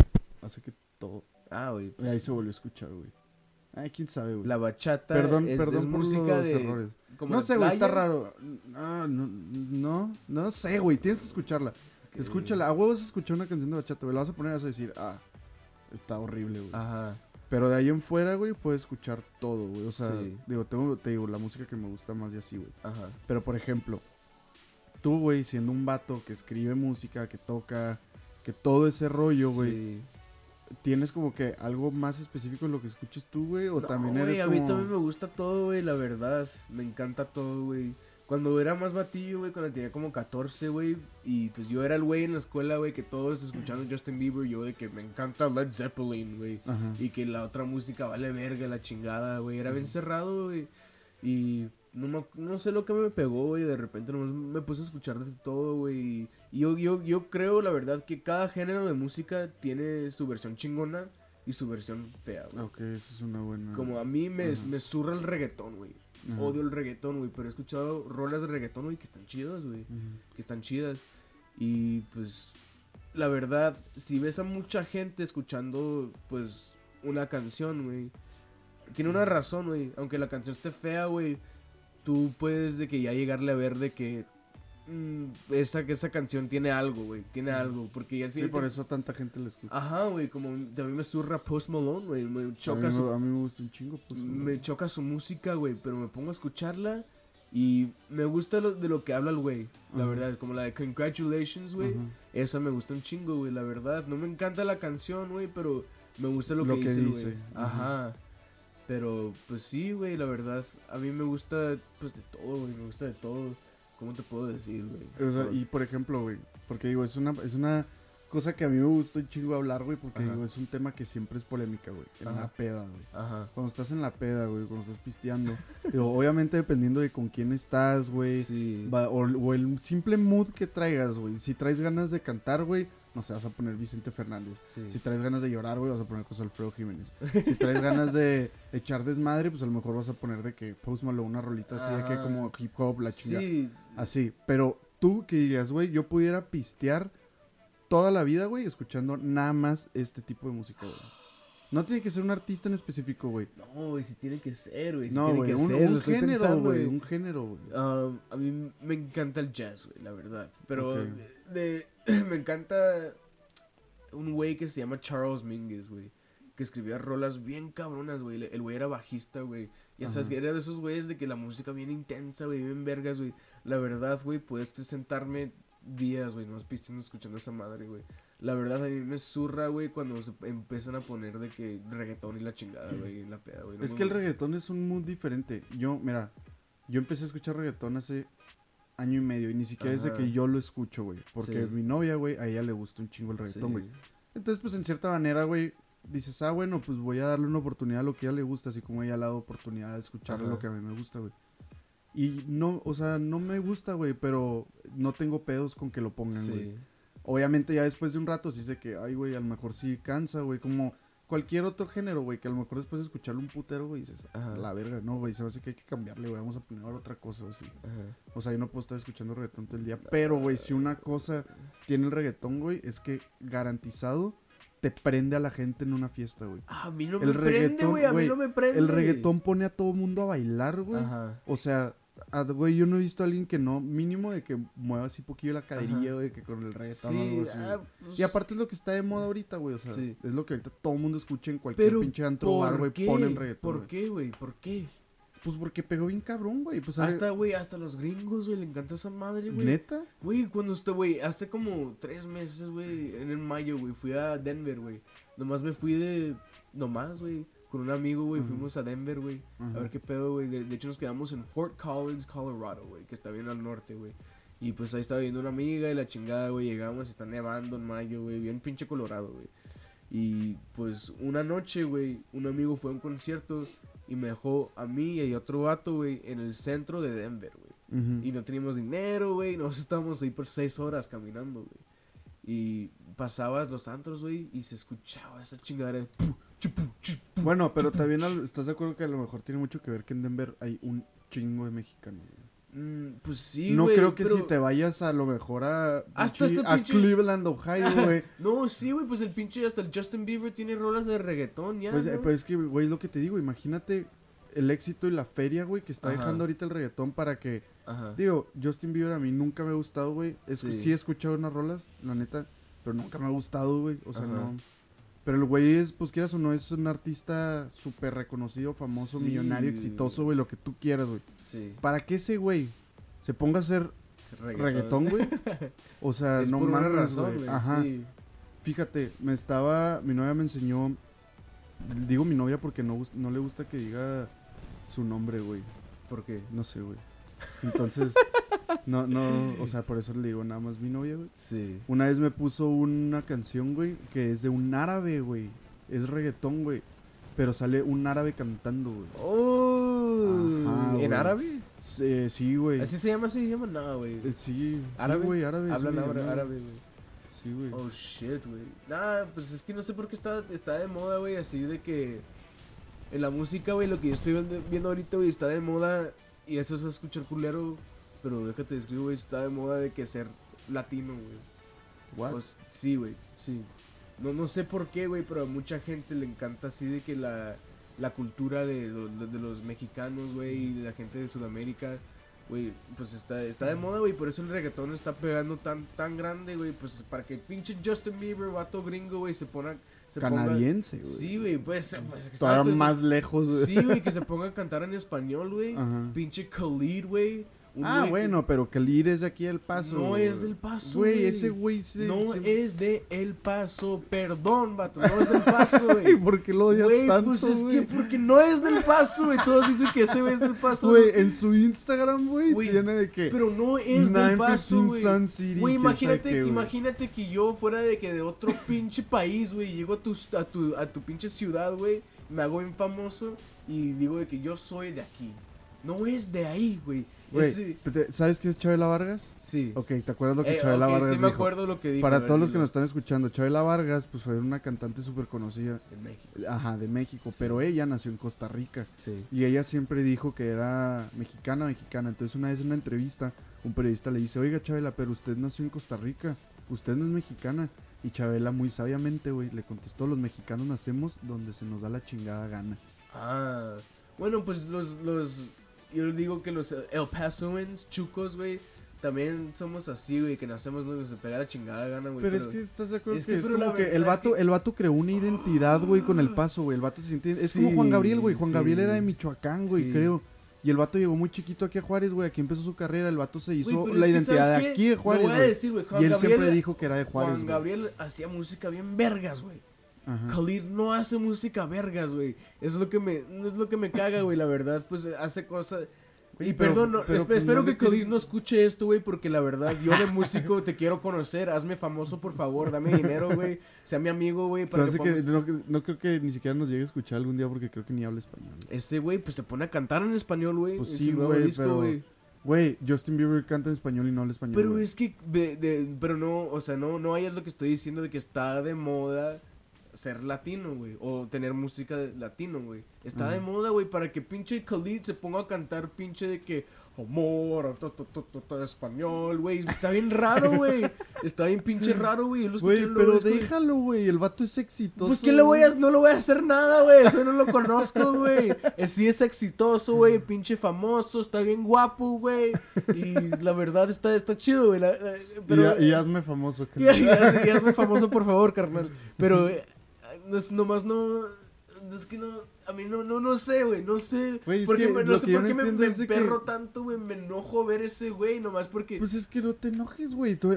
hace que todo. Ah, güey. Ahí se volvió a escuchar, güey. Ay, quién sabe, güey. La bachata Perdón, es, perdón es por música los de... errores. como No sé, güey, está raro. Ah, no, no, no sé, güey. Tienes que escucharla. Escúchala. A huevos escuchar una canción de bachata, güey. La vas a poner y vas a decir, ah, está horrible, güey. Ajá. Pero de ahí en fuera, güey, puedes escuchar todo, güey. O sea, Sí. digo, tengo, te digo, la música que me gusta más y así, güey. Ajá. Pero, por ejemplo, tú, güey, siendo un vato que escribe música, que toca, que todo ese rollo, güey, Sí. ¿tienes como que algo más específico en lo que escuches tú, güey? ¿O No, también güey, eres a como... mí también me gusta todo, güey, la verdad. Me encanta todo, güey. Cuando era más batillo, güey, cuando tenía como 14, güey, y pues yo era el güey en la escuela, güey, que todos escuchando Justin Bieber, yo de que me encanta Led Zeppelin, güey. Y que la otra música vale verga, la chingada, güey. Era bien cerrado, güey. Y no, me- no sé lo que me pegó, güey. De repente nomás me puse a escuchar de todo, güey. Y yo, yo, yo creo, la verdad, que cada género de música tiene su versión chingona y su versión fea, güey. Ok, esa es una buena. Como a mí me, me zurra el reggaetón, güey. Odio el reggaetón, güey. Pero he escuchado rolas de reggaetón, güey, que están chidas, güey. Que están chidas. Y pues, la verdad, si ves a mucha gente escuchando, pues, una canción, güey. Tiene una razón, güey. Aunque la canción esté fea, güey. Tú puedes de que ya llegarle a ver de que... mm, esa, que esa canción tiene algo, güey. Tiene algo. Porque ya Sí, sí... por eso tanta gente la escucha. Ajá, güey. Como a mí me zurra Post Malone, güey. Me a, mí, choca su a mí me gusta un chingo, pues. me choca su música, güey, pero me pongo a escucharla y me gusta lo, de lo que habla el güey, la verdad, como la de Congratulations, güey, esa me gusta un chingo, güey, la verdad, no me encanta la canción, güey, pero me gusta lo, Lo que, que dice, güey, ajá. ajá, pero pues sí, güey, la verdad, a mí me gusta, pues de todo, güey, me gusta de todo, ¿cómo te puedo decir, güey? O sea, Todo. y por ejemplo, güey, porque digo, es una, es una cosa que a mí me gusta un chingo hablar, güey, porque Ajá. digo, es un tema que siempre es polémica, güey, en Ajá. la peda, güey. Ajá. Cuando estás en la peda, güey, cuando estás pisteando. [LAUGHS] obviamente dependiendo de con quién estás, güey. Sí. va- o, o el simple mood que traigas, güey. Si traes ganas de cantar, güey, no sé, vas a poner Vicente Fernández. Sí. Si traes ganas de llorar, güey, vas a poner José Alfredo Jiménez. Si traes ganas de echar desmadre, pues a lo mejor vas a poner de que Post Malone, una rolita así de que como hip hop, la chingada. Sí, Así, pero tú que digas, güey, yo pudiera pistear toda la vida, güey, escuchando nada más este tipo de música, güey. No tiene que ser un artista en específico, güey. no, güey, si tiene que ser, güey, sí No, güey, un, un género, güey, un género, güey. Ah, a mí me encanta el jazz, güey, la verdad. Pero de- [CLEARS THROAT] me encanta un güey que se llama Charles Mingus, güey. Que escribía rolas bien cabronas, güey. El güey era bajista, güey. Ya sabes que era de esos güeyes de que la música bien intensa, güey, bien vergas, güey. La verdad, güey, puedes sentarme días, güey, nomás pisteando escuchando esa madre, güey. La verdad, a mí me zurra, güey, cuando se empiezan a poner de que reggaetón y la chingada, güey, la peda, güey. No Es que el reggaetón es un mood diferente. Yo, mira, yo empecé a escuchar reggaetón hace año y medio y ni siquiera desde que yo lo escucho, güey. Porque Sí. mi novia, güey, a ella le gusta un chingo el reggaetón, Sí. güey. Entonces, pues en cierta manera, güey, dices, ah, bueno, pues voy a darle una oportunidad a lo que a ella le gusta, así como ella le ha dado oportunidad de escuchar Ajá. lo que a mí me gusta, güey. Y no, o sea, no me gusta, güey, pero no tengo pedos con que lo pongan, güey. Sí. Obviamente ya después de un rato sí sé que, ay, güey, a lo mejor sí cansa, güey, como cualquier otro género, güey, que a lo mejor después de escucharlo un putero, güey, dices, Ajá. la verga, no, güey, se me hace que hay que cambiarle, güey, vamos a poner otra cosa, así. O sea, yo no puedo estar escuchando reggaetón todo el día, pero, güey, si una cosa tiene el reggaetón, güey, es que garantizado te prende a la gente en una fiesta, güey. Ah, A mí no El me prende, güey. A mí no me prende. El reggaetón pone a todo mundo a bailar, güey. Ajá. O sea, a- güey, yo no he visto a alguien que no, mínimo de que mueva así poquillo la Ajá. caderilla, güey, que con el reggaetón Sí, algo así, ah, pues, Y aparte es lo que está de moda ahorita, güey. O sea, Sí. es lo que ahorita todo el mundo escucha en cualquier pero pinche antro bar, ¿por güey. qué? Ponen reggaetón. ¿Por güey. qué, güey? ¿Por qué? Pues porque pegó bien cabrón, güey. Pues Hasta, güey, hasta los gringos, güey, le encanta esa madre, güey. ¿Neta? Güey, cuando usted, güey, hace como tres meses, güey, en el mayo, güey, fui a Denver, güey. Nomás me fui de, nomás, güey, con un amigo, güey, fuimos a Denver, güey. A ver qué pedo, güey. De, de hecho, nos quedamos en Fort Collins, Colorado, güey, que está bien al norte, güey. Y pues ahí estaba viendo una amiga y la chingada, güey. Llegamos está nevando en mayo, güey. Bien pinche Colorado, güey. Y pues una noche, güey, un amigo fue a un concierto y me dejó a mí y a otro vato, güey, en el centro de Denver, güey. Y no teníamos dinero, güey. Nos estábamos ahí por seis horas caminando, güey. Y pasabas los antros, güey, y se escuchaba esa chingadera. de. Bueno, pero también estás de acuerdo que a lo mejor tiene mucho que ver que en Denver hay un chingo de mexicanos. güey. Mm, pues sí, no creo que pero- si te vayas a lo mejor a, Hasta pinche- este a pinche- Cleveland, Ohio, [LAUGHS] güey. No, sí, güey, pues el pinche, hasta el Justin Bieber tiene rolas de reggaetón ya, Pues, ¿no? pues es que, güey, es lo que te digo. Imagínate el éxito y la feria, güey, que está Ajá. dejando ahorita el reggaetón para que Ajá. Digo, Justin Bieber a mí nunca me ha gustado, güey. Es- Sí. Sí. he escuchado unas rolas, la neta, pero nunca me ha gustado, güey. O sea, Ajá. no. Pero el güey es, pues quieras o no, es un artista súper reconocido, famoso, Sí. millonario, exitoso, güey, lo que tú quieras, güey. Sí. ¿Para que ese güey se ponga a hacer reggaetón, güey? [LAUGHS] O sea, Es no mames, razón, güey. Ajá. sí. Fíjate, me estaba, mi novia me enseñó, digo mi novia porque no, no le gusta que diga su nombre, güey. ¿Por qué? No sé, güey. Entonces, no, no, o sea, por eso le digo nada más mi novia, güey. Sí. Una vez me puso una canción, güey, que es de un árabe, güey. Es reggaetón, güey. Pero sale un árabe cantando, güey. Oh, Ajá, ¿En güey. árabe? Eh, sí, güey. ¿Así se llama? ¿Así se llama? No, güey. Eh, sí, ¿Árabe? sí, güey, árabe. Hablan árabe, árabe, güey. Sí, güey. Oh shit, güey. Nah, pues es que no sé por qué está, está de moda, güey, así de que en la música, güey, lo que yo estoy viendo, viendo ahorita, güey, está de moda y eso es escuchar culero, pero déjate describo, güey, está de moda de que ser latino, güey. What? Pues, sí, güey, sí. No, no sé por qué, güey, pero a mucha gente le encanta así de que la, la cultura de, lo- de- los mexicanos, güey, y de la gente de Sudamérica, güey, pues está, está de moda, güey, por eso el reggaetón está pegando tan, tan grande, güey, pues para que pinche Justin Bieber, vato gringo, güey, se ponga... Se Canadiense, güey. Sí, güey, pues, pues Todavía más lejos, güey. Sí, güey, que se ponga a cantar en español, güey. Pinche Khalid, güey. Un Ah, que- bueno, pero que el ir es de aquí El Paso. No güey. es del Paso, Güey, güey. ese güey se... No se- es de El Paso, perdón, vato, no es del Paso, [LAUGHS] güey. ¿por qué lo odias Güey, tanto, pues es güey? que porque no es del Paso, güey. Todos dicen que ese güey es del Paso. Güey, en su Instagram, güey, tiene de que... Pero no es del 915 Paso, güey. Sun City, Güey, quién sabe imagínate, güey. imagínate que yo fuera de que de otro pinche país, güey, y llego a tu, a tu, a tu pinche ciudad, güey, me hago bien famoso y digo de que yo soy de aquí. No es de ahí, güey. Güey, Ese- ¿te- ¿sabes quién es Chabela Vargas? Sí. Ok, ¿te acuerdas lo que Eh, Chabela ok, Vargas sí me dijo? acuerdo lo que dijo. Para ver, todos los que nos están escuchando, Chabela Vargas, pues fue una cantante súper conocida, En México. ajá, de México, pero ella nació en Costa Rica. Sí. Y ella siempre dijo que era mexicana, mexicana. Entonces una vez en una entrevista, un periodista le dice, oiga Chabela, pero usted nació en Costa Rica, usted no es mexicana. Y Chabela muy sabiamente, güey, le contestó, los mexicanos nacemos donde se nos da la chingada gana. Ah. Bueno, pues los, los, yo digo que los El Pasoans, chucos, güey, también somos así, güey, que nacemos donde se pega la chingada gana, güey. Pero, es que estás de acuerdo es que, que, es como que el vato, que- el vato creó una identidad, güey, con el paso, güey. El vato se siente. Es como Juan Gabriel, güey. Juan sí. Gabriel era de Michoacán, güey, Sí. creo. Y el vato llegó muy chiquito aquí a Juárez, güey. Aquí empezó su carrera. El vato se hizo la identidad ¿sabes de aquí de Juárez, voy a güey. decir, güey, Juan Y él Gabriel- siempre dijo que era de Juárez, Juan. Gabriel hacía música bien vergas, güey. Ajá. Khalid no hace música vergas, güey. Es lo que me, es lo que me caga, güey, la verdad, pues hace cosas... Y pero- perdón, no, pero, espe- espero que Khalid no escuche esto, güey, porque la verdad, yo de músico te quiero conocer, hazme famoso, por favor, dame dinero, güey, sea mi amigo, güey, para que no, no creo que ni siquiera nos llegue a escuchar algún día porque creo que ni habla español. Ese güey, pues se pone a cantar en español, güey, Pues sí, güey, pero- güey. Güey, Justin Bieber canta en español y no habla español. Pero es que, de- de- pero no, o sea, no, no hay es lo que estoy diciendo de que está de moda ser latino, güey, o tener música de latino, güey. Está de moda, güey, para que pinche Khalid se ponga a cantar pinche de que amor, ta, ta, ta, español, güey. Está bien raro, güey. [LAUGHS] Está bien pinche raro, güey. Pero déjalo, güey. El vato es exitoso. Pues que le voy a, no le voy a hacer nada, güey. Eso no lo conozco, güey. Eh, Sí es exitoso, güey. [LAUGHS] Pinche famoso, está bien guapo, güey. Y la verdad está, está chido, güey. Y, y hazme famoso. [LAUGHS] y, y y hazme famoso, por favor, carnal. Pero eh, no es- nomás no. Es que no. A mí no, no, no sé, güey. No sé. Es porque que me- no sé por qué me, me que- emperro tanto, güey. Me enojo ver ese güey. Nomás porque. Pues es que no te enojes, güey. Tú,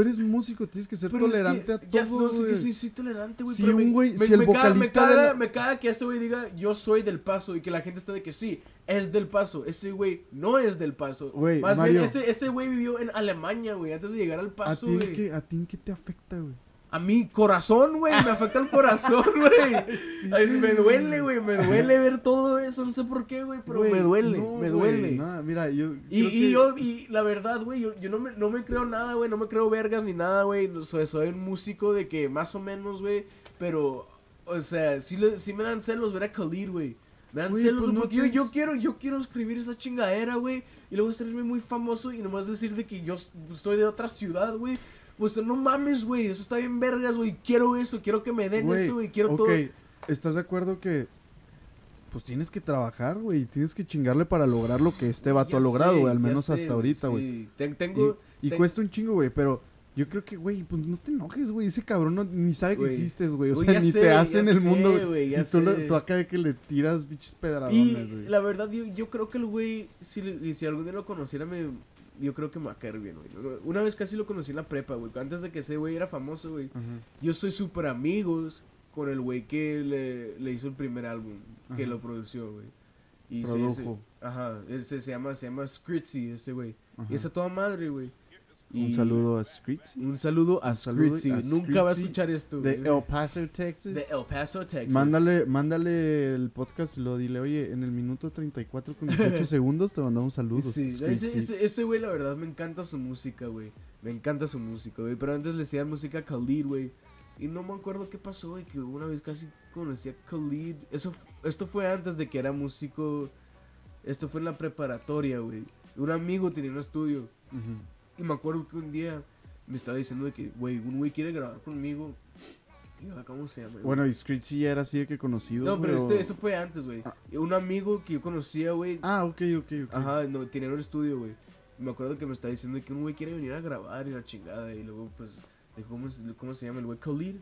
eres músico, tienes que ser Pero es que tolerante a ya todo, no, sí, sí, sí, tolerante, güey. Si pero un güey- me- si el vocalista caga, la- me caga que ese güey diga, yo soy del paso, y que la gente está de que sí, es del paso. Ese güey no es del paso. Güey, Más Mario. bien, ese, ese güey vivió en Alemania, güey, antes de llegar al ¿A paso, güey. ¿A ti en qué te afecta, güey? A mi corazón, güey, me afecta el corazón, [LAUGHS] güey. Me duele, güey, me duele ver todo eso, no sé por qué, güey, pero me duele, no, me duele. nada, mira, yo. Y, y que- yo, y la verdad, güey, yo, yo no, me, no me creo nada, güey, no me creo vergas ni nada, güey. Soy, soy un músico de que más o menos, güey, pero, o sea, sí, le- sí me dan celos ver a Khalid, güey. Me dan celos, pues no porque yo, yo quiero, yo quiero escribir esa chingadera, güey, y luego estarme muy famoso y nomás decir de que yo soy de otra ciudad, güey. Pues no mames, güey, eso está bien vergas, güey. Quiero eso, quiero que me den eso, güey, quiero ok, todo. ¿estás de acuerdo que. Pues tienes que trabajar, güey. Tienes que chingarle para lograr lo que este vato Ya ha logrado, güey. Al menos sé, hasta ahorita, güey. sí. Ten- Tengo, Y, y ten- cuesta un chingo, güey. Pero yo creo que, güey, pues no te enojes, güey. Ese cabrón no, ni sabe que existes, güey. O sea, ni sé, te hace en el sé, mundo, güey. Y tú, acá de que le tiras bichos Y pedradones, güey. la verdad, yo, yo creo que el güey, si, si algún día lo conociera, me, yo creo que me va a caer bien, güey. Una vez casi lo conocí en la prepa, güey. Antes de que ese güey era famoso, güey. Ajá. Yo soy súper amigos con el güey que le, le hizo el primer álbum, que Ajá. lo produció, güey. Y Produjo. se- ajá, ese se llama, se llama Scritzy, ese güey. Y está toda madre, güey. Y Un saludo a Scritzy. Un saludo a Scritzy. Nunca va a escuchar esto, De. El Paso, Texas. De El Paso, Texas. Mándale, mándale el podcast y lo dile, oye, en el minuto 34 con 18 [LAUGHS] segundos te mandamos saludos. Sí, Scritzy". ese, ese, ese güey, la verdad, me encanta su música, güey. Me encanta su música, güey. Pero antes le hacía música a Khalid, güey. Y no me acuerdo qué pasó, güey, que una vez casi conocí a Khalid. Eso, esto fue antes de que era músico. Esto fue en la preparatoria, güey. Un amigo tenía un estudio. Y me acuerdo que un día me estaba diciendo de que, güey, un güey quiere grabar conmigo. Y yo, ¿cómo se llama? Bueno, y Scritzy ya era así de que conocido. no, pero este, eso fue antes, güey. Ah. Un amigo que yo conocía, güey, Ah, ok, ok, ok. Ajá, no, tenía un estudio, güey. Me acuerdo que me estaba diciendo que un güey quiere venir a grabar y la chingada. Y luego, pues, dijo, ¿cómo, se- cómo se llama el güey? Khalid.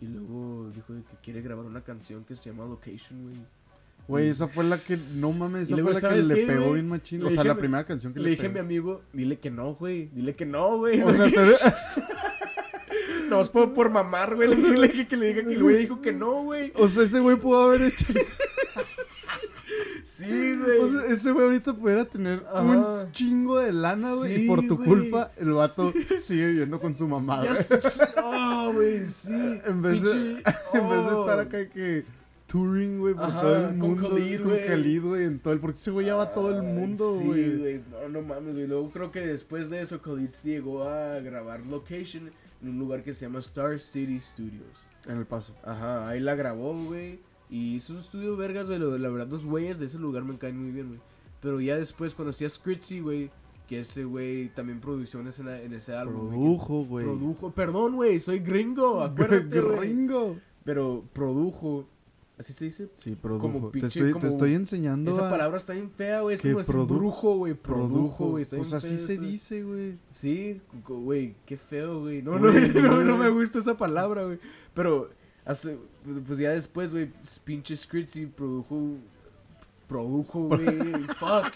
Y luego dijo de que quiere grabar una canción que se llama Location, güey. Güey, esa fue la que, no mames, esa luego, fue la que ¿sabes le qué, pegó güey? bien machín. O sea, la primera canción que Le le, dije a mi amigo, dile que no, güey. Dile que no, güey. O sea, [LAUGHS] te- no, es por, por mamar, güey. Le dije, que le diga que el güey dijo que no, güey. o sea, ese güey pudo haber hecho. Sí, güey. O sea, ese güey ahorita pudiera tener Ajá. un chingo de lana, güey. Sí, y por tu güey. culpa, el vato sigue viviendo con su mamá, güey. Oh, güey, sí. En vez de- [LAUGHS] En vez de oh. estar acá que touring, güey, por Ajá, todo el mundo. Khalid, con güey. Khalid, güey, en todo el... Porque ese güey ya va a todo el mundo, Sí, güey. güey. No, no mames, güey. Luego creo que después de eso, Khalid llegó a grabar Location en un lugar que se llama Star City Studios. en el paso. Ajá, ahí la grabó, güey. Y hizo un estudio vergas, güey. La verdad, los güeyes de ese lugar me caen muy bien, güey. Pero ya después, cuando hacía Scritzy, güey, que ese güey también produjo en ese, en ese álbum. güey, Produjo, güey. Produjo, perdón, güey, soy gringo, [LAUGHS] acuérdate, güey. Gringo. Pero produjo, ¿así se dice? Sí, produjo. Como te, estoy, como- te estoy enseñando Esa a- palabra está bien fea, güey. Es que como decir brujo, güey. Produjo, güey. Está Pues bien así se dice, güey. Sí, güey, qué feo, güey. No, no, [LAUGHS] no, no me gusta esa palabra, güey. Pero, hasta, pues, pues ya después, güey, pinche Scritzy produjo, produjo, güey, [LAUGHS] fuck.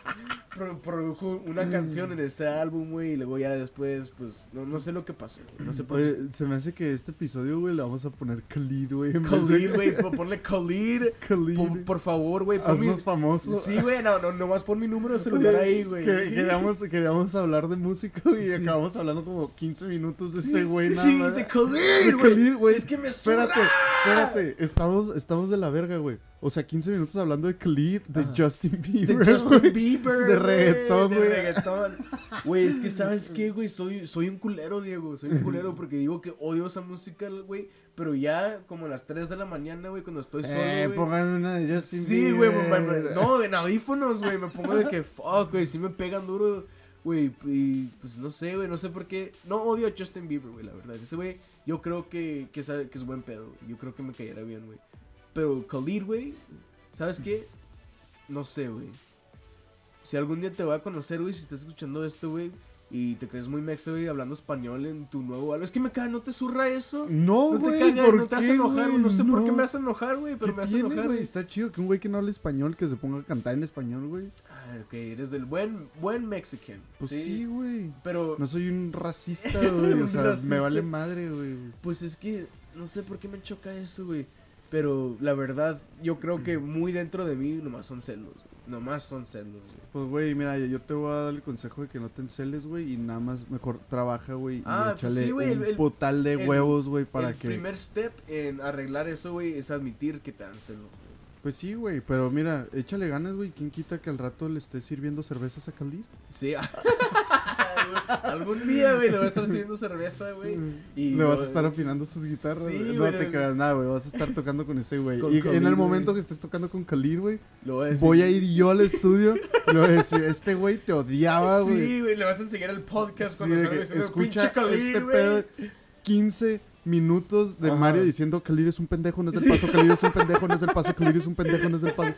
Pro- produjo una canción en ese álbum, güey, y luego ya después, pues, no, no sé lo que pasó, no sé por Oye, se me hace que este episodio, güey, le vamos a poner Khalid, güey. de- Khalid, güey, po- ponle Khalid, Khalid. por, por favor, güey, pon mi- Haznos famosos. Sí, güey, no, no, nomás pon mi número de celular ahí, güey. Que- queríamos, queríamos hablar de música güey, y Sí. acabamos hablando como 15 minutos de Sí, ese güey. sí, nada sí, de Khalid, De güey. Es que me Espérate, suena. espérate. Estamos, estamos de la verga, güey. O sea, 15 minutos hablando de Khalid, de Ajá. Justin De Bieber. Justin güey. Bieber. De güey, reggaetón, de güey. reggaetón. Güey, es que sabes [LAUGHS] qué, güey, soy, soy un culero, Diego. Soy un culero porque digo que odio esa música, güey. Pero ya como a las 3 de la mañana, güey, cuando estoy solo, Eh, güey. pónganme una de Justin Sí, güey, no, en audífonos, güey, me pongo de que [LAUGHS] fuck, güey, sí me pegan duro, güey, y pues no sé, güey, no sé por qué, no odio a Justin Bieber, güey, la verdad, ese güey, yo creo que, que, sabe- que es buen pedo, güey. yo creo que me cayera bien, güey, pero Khalid, güey, ¿sabes qué? No sé, güey, si algún día te voy a conocer, güey, si estás escuchando esto, güey, y te crees muy mexa, güey, hablando español en tu nuevo álbum, es que me caga, ¿no te surra eso? No, No te güey, ¿por no te hace qué, enojar, güey, güey? no sé por qué me hace enojar, güey, pero ¿Qué me hace tiene, enojar, güey? güey. Está chido que un güey que no habla español que se ponga a cantar en español, güey. Ah, ok, eres del buen, buen mexican. Pues sí, güey. Pero, No soy un racista, [LAUGHS] güey. O sea, racista. me vale madre, güey. pues es que no sé por qué me choca eso, güey. Pero la verdad, yo creo que muy dentro de mí nomás son celos. Nomás son celos, güey. Pues, güey, mira, yo te voy a dar el consejo de que no te enceles, güey, y nada más mejor trabaja, güey, y Ah, pues échale sí, güey, un el- el- potal de el- huevos, güey, para el que... primer step en arreglar eso, güey, es admitir que te dan celos. Pues sí, güey, pero mira, échale ganas, güey, ¿quién quita que al rato le esté sirviendo cervezas a Khalid? Sí. [LAUGHS] Algún día, güey, le voy a estar sirviendo cerveza, güey. Y le vas a estar afinando sus guitarras, Sí, No te creas nada, güey, vas a estar tocando con ese güey. Y en el momento que estés tocando con Khalid, güey, voy voy a ir yo al estudio y le voy a decir, este güey te odiaba, güey. Sí, güey, le vas a enseñar el podcast Sí, cuando diciendo, escucha "Pinche Khalid, este güey". pedo 15 minutos de Ajá. Mario diciendo Khalid es un pendejo, no es el Sí. paso, Khalid es un pendejo, no es el paso, Khalid es un pendejo, no es el paso.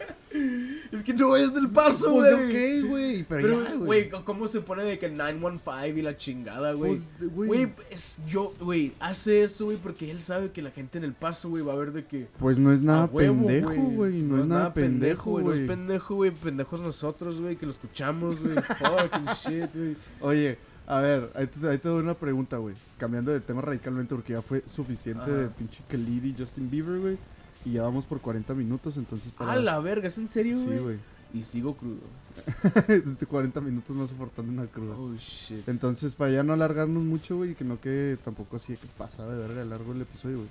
Es que no es del paso, Pues güey. ok, güey, pero, güey. ¿cómo se pone de que el 915 y la chingada, güey? Pues, güey. Güey, es yo, güey, hace eso, güey, porque él sabe que la gente en el paso, güey, va a ver de que. Pues no es nada huevo, pendejo, güey, no, es nada pendejo, No güey. es pendejo, güey, pendejos nosotros, güey, que lo escuchamos, güey. [LAUGHS] Fucking shit, güey. Oye, a ver, ahí te, ahí te doy una pregunta, güey. Cambiando de tema radicalmente porque ya fue suficiente Ajá. de pinche Khalid y Justin Bieber, güey. Y ya vamos por 40 minutos, entonces para... A la verga, ¿es en serio, Sí, güey? Y sigo crudo. [LAUGHS] 40 minutos no soportando una cruda. Oh, shit. Entonces, para ya no alargarnos mucho, güey, y que no quede tampoco así de que pasa de verga de largo el episodio, güey.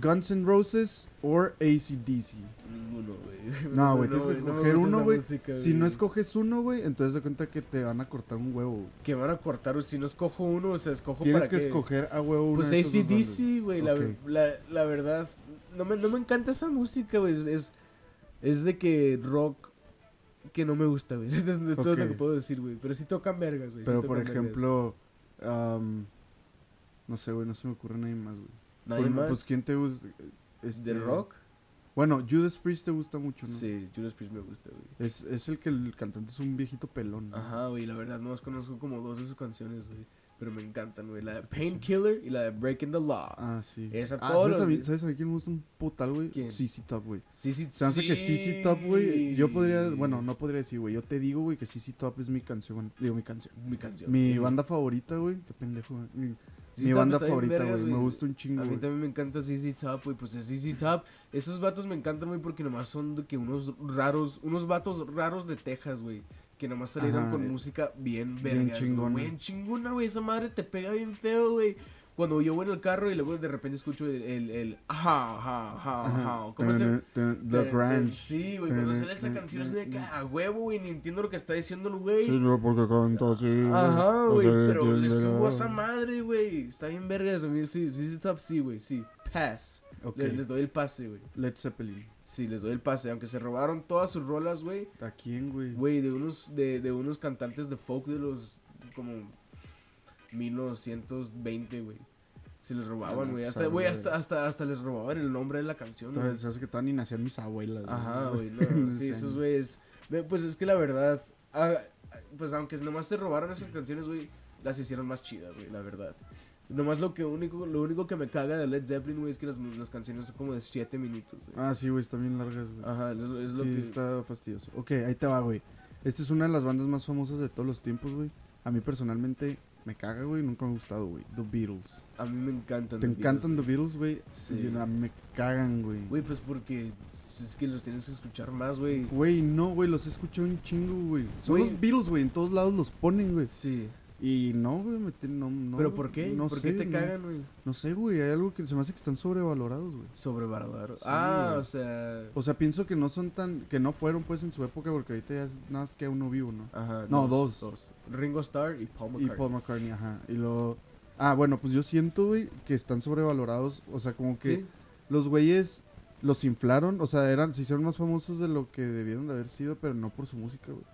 Guns N' Roses or ACDC. Ninguno, güey. No, [LAUGHS] güey, tienes que escoger uno, güey. Si no escoges uno, güey, entonces de cuenta que te van a cortar un huevo. Que van a cortar, o si no escojo uno, o sea, escojo Tienes para que qué. escoger a huevo una Pues. ACDC, güey, la, Ok. la, la verdad, no me, no me encanta esa música, güey, es, es, es de que rock que no me gusta, güey, [LAUGHS] es todo lo que puedo decir, güey, pero sí tocan vergas, güey. sí Pero, por ejemplo, am, no sé, güey, no se me ocurre nadie más, güey. ¿Nadie más? Pues, ¿quién te gusta? Este, ¿De rock? Bueno, Judas Priest te gusta mucho, ¿no? Sí, Judas Priest me gusta, güey. Es, es el que el cantante es un viejito pelón. ¿no? Ajá, güey, la verdad, no conozco como dos de sus canciones, güey, pero me encantan, güey, la de Painkiller y la de Breaking the Law. Ah, sí. Esa Ah, ¿sabes, los a mí, ¿Sabes a mí quién me gusta un putal, güey? ¿Quién? CC Top, güey. Sí, sí, Se hace que. CC Top, güey, yo podría, bueno, no podría decir, güey, yo te digo, güey, que CC Top es mi canción, digo, mi canción. Mi canción. Mi Sí, banda favorita, güey, qué pendejo, güey. Mi, Sí, mi está- banda bien favorita, güey, me gusta un chingo, A mí también me encanta ZZ Top, güey. Pues es ZZ Top. Esos vatos me encantan, güey, porque nomás son de que unos raros, unos vatos raros de Texas, güey. Que nomás salieron Ajá, con eh, música bien bien vergas, güey. chingona. Bien chingona, güey. Esa madre te pega bien feo, güey. Cuando yo voy en el carro y luego de repente escucho el, el, el ajá, ajá, ajá, ajá. ¿Cómo se The Grunge. Sí, güey, cuando sale esa canción así de que a huevo, güey, ni entiendo lo que está diciendo el güey. Sí, no, porque canta así. Ajá, güey, pero le subo a esa madre, güey. Está bien vergas, a mí sí, sí, top, sí, güey, sí. Pass. Les doy el pase, güey. Led Zeppelin. Sí, les doy el pase. Aunque se robaron todas sus rolas, güey. ¿A quién, güey? Güey, de unos, de, de unos cantantes de folk de los como 1920, güey. Se les robaban, güey. pues, Hasta, güey, hasta, hasta, hasta les robaban el nombre de la canción, güey. Hace que todavía ni nacían mis abuelas. Ajá, güey. [LAUGHS] No, sí, esos güeyes. Pues es que la verdad. ah, pues aunque nomás te robaron esas canciones, güey, las hicieron más chidas, güey, la verdad. Nomás lo que único, lo único que me caga de Led Zeppelin, güey, es que las, las canciones son como de 7 minutos, güey. Ah, sí, güey, están bien largas, güey. Ajá, es, es lo sí, que. está fastidioso. Ok, ahí te va, güey. Esta es una de las bandas más famosas de todos los tiempos, güey. A mí personalmente me caga, güey. Nunca me ha gustado, güey. The Beatles. A mí me encantan. ¿Te encantan The Beatles, güey? Sí. Y me cagan, güey. güey. Pues porque es que los tienes que escuchar más, güey. Güey, no, güey, los he escuchado un chingo, güey. Son los Beatles, güey. En todos lados los ponen, güey. Sí. Y no, güey, me no, no. ¿Pero por qué? No ¿Por sé, qué te no- cagan, güey? No sé, güey. Hay algo que se me hace que están sobrevalorados, güey. Sobrevalorado. Sí, ah, güey. o sea. O sea, pienso que no son tan. Que no fueron, pues, en su época, porque ahorita ya es nada más que uno vivo, ¿no? Ajá. No, dos. Dos. Ringo Starr y Paul Y McCartney. Paul McCartney, ajá. Y lo. Ah, bueno, pues yo siento, güey, que están sobrevalorados. O sea, como que Sí. los güeyes los inflaron. O sea, eran, se hicieron más famosos de lo que debieron de haber sido, pero no por su música, güey.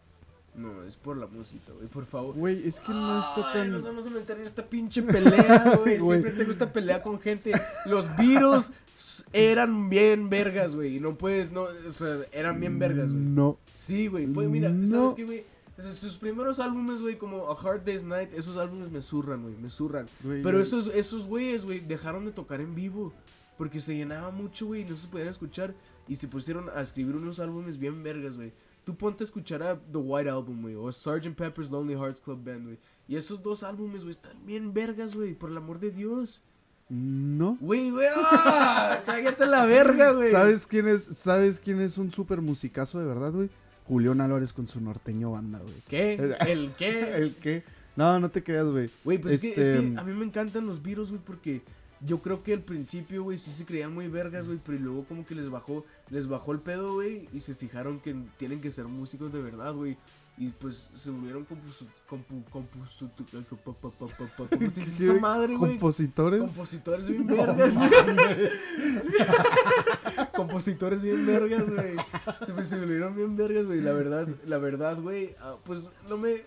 No, es por la música, güey, por favor. Güey, es que no está Ay, tan. nos vamos a meter en esta pinche pelea, [LAUGHS] güey. Siempre tengo esta pelea con gente. Los Beatles s- eran bien vergas, güey. Y no puedes, no, o sea, eran bien vergas, güey. No. Sí, güey. Pues mira, No. ¿sabes qué, güey? Sus primeros álbumes, güey, como A Hard Day's Night, esos álbumes me zurran, güey, me zurran. güey, Pero esos, esos güeyes, güey, dejaron de tocar en vivo. Porque se llenaba mucho, güey, y no se podían escuchar. Y se pusieron a escribir unos álbumes bien vergas, güey. Tú ponte a escuchar a The White Album, güey, o Sgt. Pepper's Lonely Hearts Club Band, güey. Y esos dos álbumes, güey, están bien vergas, güey, por el amor de Dios. No. Güey, güey, ¡ah! [LAUGHS] cállate la verga, güey. ¿Sabes quién es, ¿Sabes quién es un super musicazo de verdad, güey? Julián Álvarez con su norteño banda, güey. ¿Qué? ¿El qué? [LAUGHS] ¿El qué? No, no te creas, güey. Güey, pues es, que, es Este, que a mí me encantan los Beatles, güey, porque yo creo que al principio, güey, sí se creían muy vergas, güey, pero luego como que les bajó, les bajó el pedo, güey, y se fijaron que tienen que ser músicos de verdad, güey. Y pues se volvieron. Compositores. Compositores bien vergas, güey. [LAUGHS] Compositores bien vergas, güey. Se se volvieron bien vergas, güey. La verdad, la verdad, güey. ah, pues no me.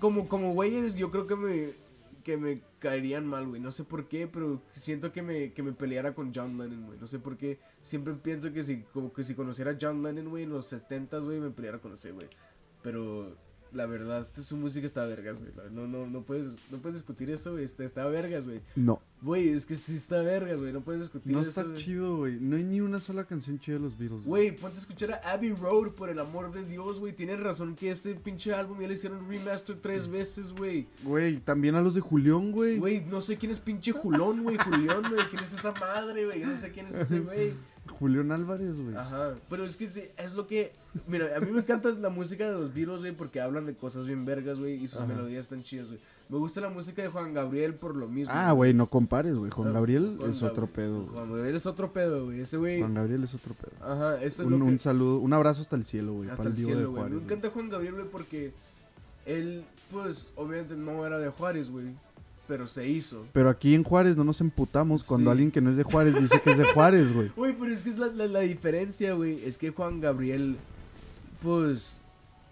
Como, como güeyes, yo creo que me. Que me caerían mal, güey. No sé por qué, pero siento que me, que me peleara con John Lennon, güey. No sé por qué. Siempre pienso que si, como que si conociera a John Lennon, güey, en los 70s, güey, me peleara con ese, güey. Pero la verdad, su música está vergas, güey. No, no, no puedes, no puedes discutir eso, güey. Está, está vergas, güey. No. Güey, es que sí está vergas, güey. No puedes discutir No eso. está güey. chido, güey. No hay ni una sola canción chida de los Beatles, Güey, ponte a escuchar a Abbey Road, por el amor de Dios, güey. Tienes razón que este pinche álbum ya le hicieron remaster tres veces, güey. Güey, también a los de Julián, güey. Güey, no sé quién es pinche Julón, güey. Julión, güey. ¿Quién es esa madre, güey? No sé quién es ese güey. Julián Álvarez, güey. Ajá, pero es que sí, es lo que... Mira, a mí me encanta la música de los Beatles, güey, porque hablan de cosas bien vergas, güey, y sus Ajá. melodías están chidas, güey. Me gusta la música de Juan Gabriel por lo mismo. Ah, güey, no compares, güey. Juan Gabriel es otro pedo, güey. Juan Gabriel es otro pedo, güey. Ese güey... Juan Gabriel es otro pedo. Ajá, eso es Un, lo que... un saludo, un abrazo hasta el cielo, güey. Hasta para el de cielo, güey. Me encanta Juan Gabriel, güey, porque él, pues, obviamente no era de Juárez, güey. Pero se hizo. Pero aquí en Juárez no nos emputamos cuando Sí. alguien que no es de Juárez dice que es de Juárez, güey. [LAUGHS] Güey, pero es que es la, la, la diferencia, güey. Es que Juan Gabriel, pues,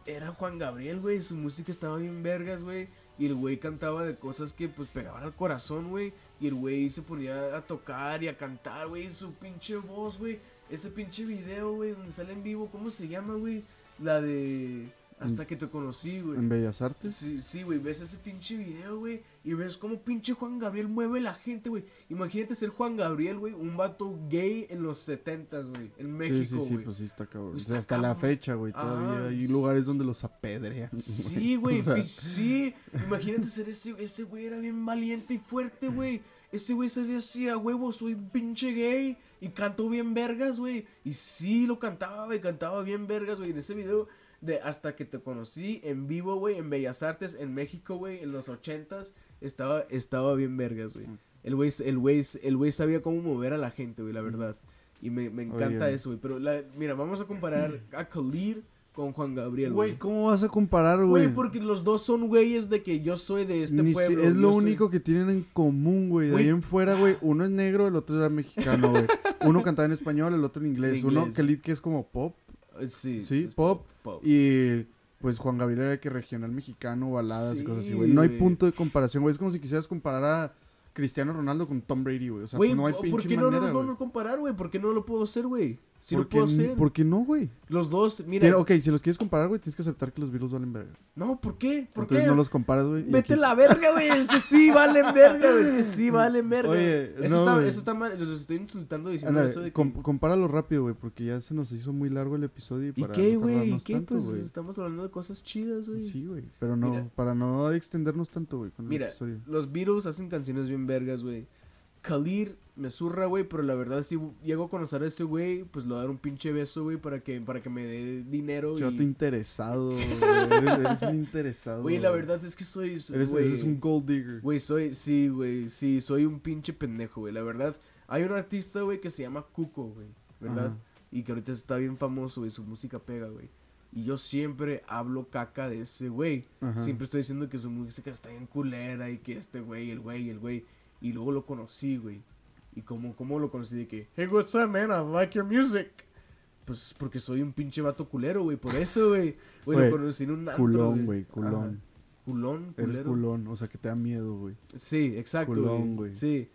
era Juan Gabriel, güey. Su música estaba bien vergas, güey. Y el güey cantaba de cosas que, pues, pegaban al corazón, güey. Y el güey se ponía a tocar y a cantar, güey. Su pinche voz, güey. Ese pinche video, güey, donde sale en vivo. ¿Cómo se llama, güey? La de... Hasta que te conocí, güey. En Bellas Artes. Sí, sí, güey, ves ese pinche video, güey, y ves cómo pinche Juan Gabriel mueve la gente, güey. Imagínate ser Juan Gabriel, güey, un vato gay en los setentas, güey, en México, sí, sí, sí, pues sí está cabrón. O Está sea, hasta la fecha, güey, todavía hay sí. lugares donde los apedrean. Sí, [LAUGHS] güey, O sea, pi- sí. Imagínate ser ese, ese güey era bien valiente y fuerte, güey. Ese güey se decía, huevo, soy pinche gay. Y canto bien vergas, güey. Y sí, lo cantaba, güey, cantaba bien vergas, güey. En ese video de Hasta que te conocí en vivo, güey, en Bellas Artes, en México, güey, en los ochentas, estaba, estaba bien vergas, güey. El güey, el güey, el güey sabía cómo mover a la gente, güey, la verdad. Y me, me encanta Oye. eso, güey. Pero, la, mira, vamos a comparar [CLEARS THROAT] a Khalid con Juan Gabriel, Güey. ¿cómo vas a comparar, güey? Güey, porque los dos son güeyes de que yo soy de este Ni si- pueblo. es lo soy- único que tienen en común, güey. De ahí en fuera, güey, uno es negro, el otro era mexicano, güey. Uno cantaba en español, el otro en inglés. En Uno inglés. Khalid que es como pop Sí, Sí, pop. pop. y pues Juan Gabriel era que regional mexicano, baladas y cosas así, güey. No hay punto de comparación, güey. Es como si quisieras comparar a Cristiano Ronaldo con Tom Brady, güey. O sea, no hay ¿por pinche qué no manera, lo podemos comparar, güey? ¿Por qué no lo puedo hacer, güey? Si lo ¿Por puedo qué- hacer. ¿Por qué no, güey? Los dos, mira. Quiero- Ok, si los quieres comparar, güey, tienes que aceptar que los Beatles valen verga. No, ¿por qué? ¿Por Entonces qué? no los comparas, güey. y Vete aquí- la verga, güey. Es que sí valen verga, güey. Es que sí [LAUGHS] valen verga. Oye, eso, no, está, güey. eso está mal. Los estoy insultando diciendo Ándale, eso de que. com- compáralo rápido, güey, porque ya se nos hizo muy largo el episodio. Y, ¿Y para qué, no güey? ¿Y tardarnos qué? tanto, Pues güey. estamos hablando de cosas chidas, güey. Sí, güey, pero no, Mira. para no extendernos tanto, güey, con el Mira, episodio. los Beatles hacen canciones bien vergas, güey. Khalid me zurra, güey, pero la verdad si llego a conocer a ese güey, pues le voy a dar un pinche beso, güey, para que, para que me dé dinero Chato y... interesado, güey, eres, eres un interesado. Güey, la verdad es que soy... Eres, güey, eres un gold digger. Güey, soy... Sí, güey, sí, soy un pinche pendejo, güey. La verdad, hay un artista, güey, que se llama Cuco, güey, ¿verdad? Ajá. Y que ahorita está bien famoso, güey, su música pega, güey. Y yo siempre hablo caca de ese güey. Siempre estoy diciendo que su música está bien culera y que este güey, el güey, el güey. Y luego lo conocí, güey. Y como, ¿cómo lo conocí? De que, hey, what's up, man? I like your music. Pues porque soy un pinche vato culero, güey. Por eso, güey. [LAUGHS] Lo conocí en un antro, Culón, güey, culón. Ajá. Culón, Eres culero. culón, o sea, que te da miedo, güey. Sí, exacto, Culón, güey. Sí.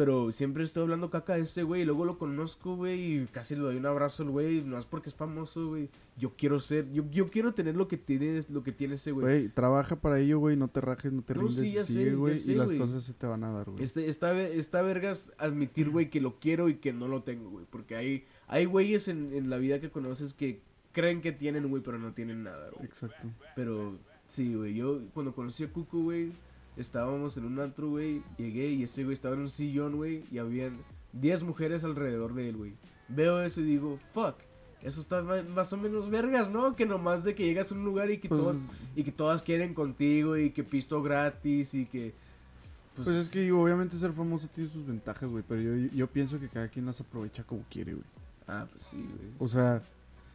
Pero siempre estoy hablando caca de este güey. Y luego lo conozco, güey. Y casi le doy un abrazo al güey. No es porque es famoso, güey. Yo quiero ser. Yo, yo quiero tener lo que tiene, lo que tiene ese güey. Güey, trabaja para ello, güey, no te rajes, no te No, rindes, sí, ya sé, sigue, ya güey, sé, y las cosas se te van a dar, güey. Este, está, ve- está vergas admitir, güey, que lo quiero y que no lo tengo, güey. Porque hay, hay güeyes en, en la vida que conoces que creen que tienen, güey, pero no tienen nada, güey. Exacto. Pero sí, güey, yo cuando conocí a Cuco, güey, estábamos en un antro, güey, llegué y ese güey estaba en un sillón, güey, y habían 10 mujeres alrededor de él, güey. Veo eso y digo, fuck, eso está más o menos vergas, ¿no? Que nomás de que llegas a un lugar y que, Pues, todas, y que todas quieren contigo y que pisto gratis y que... pues es que digo, obviamente ser famoso tiene sus ventajas, güey, pero yo, yo pienso que cada quien las aprovecha como quiere, güey. Ah, pues sí, güey. O sea,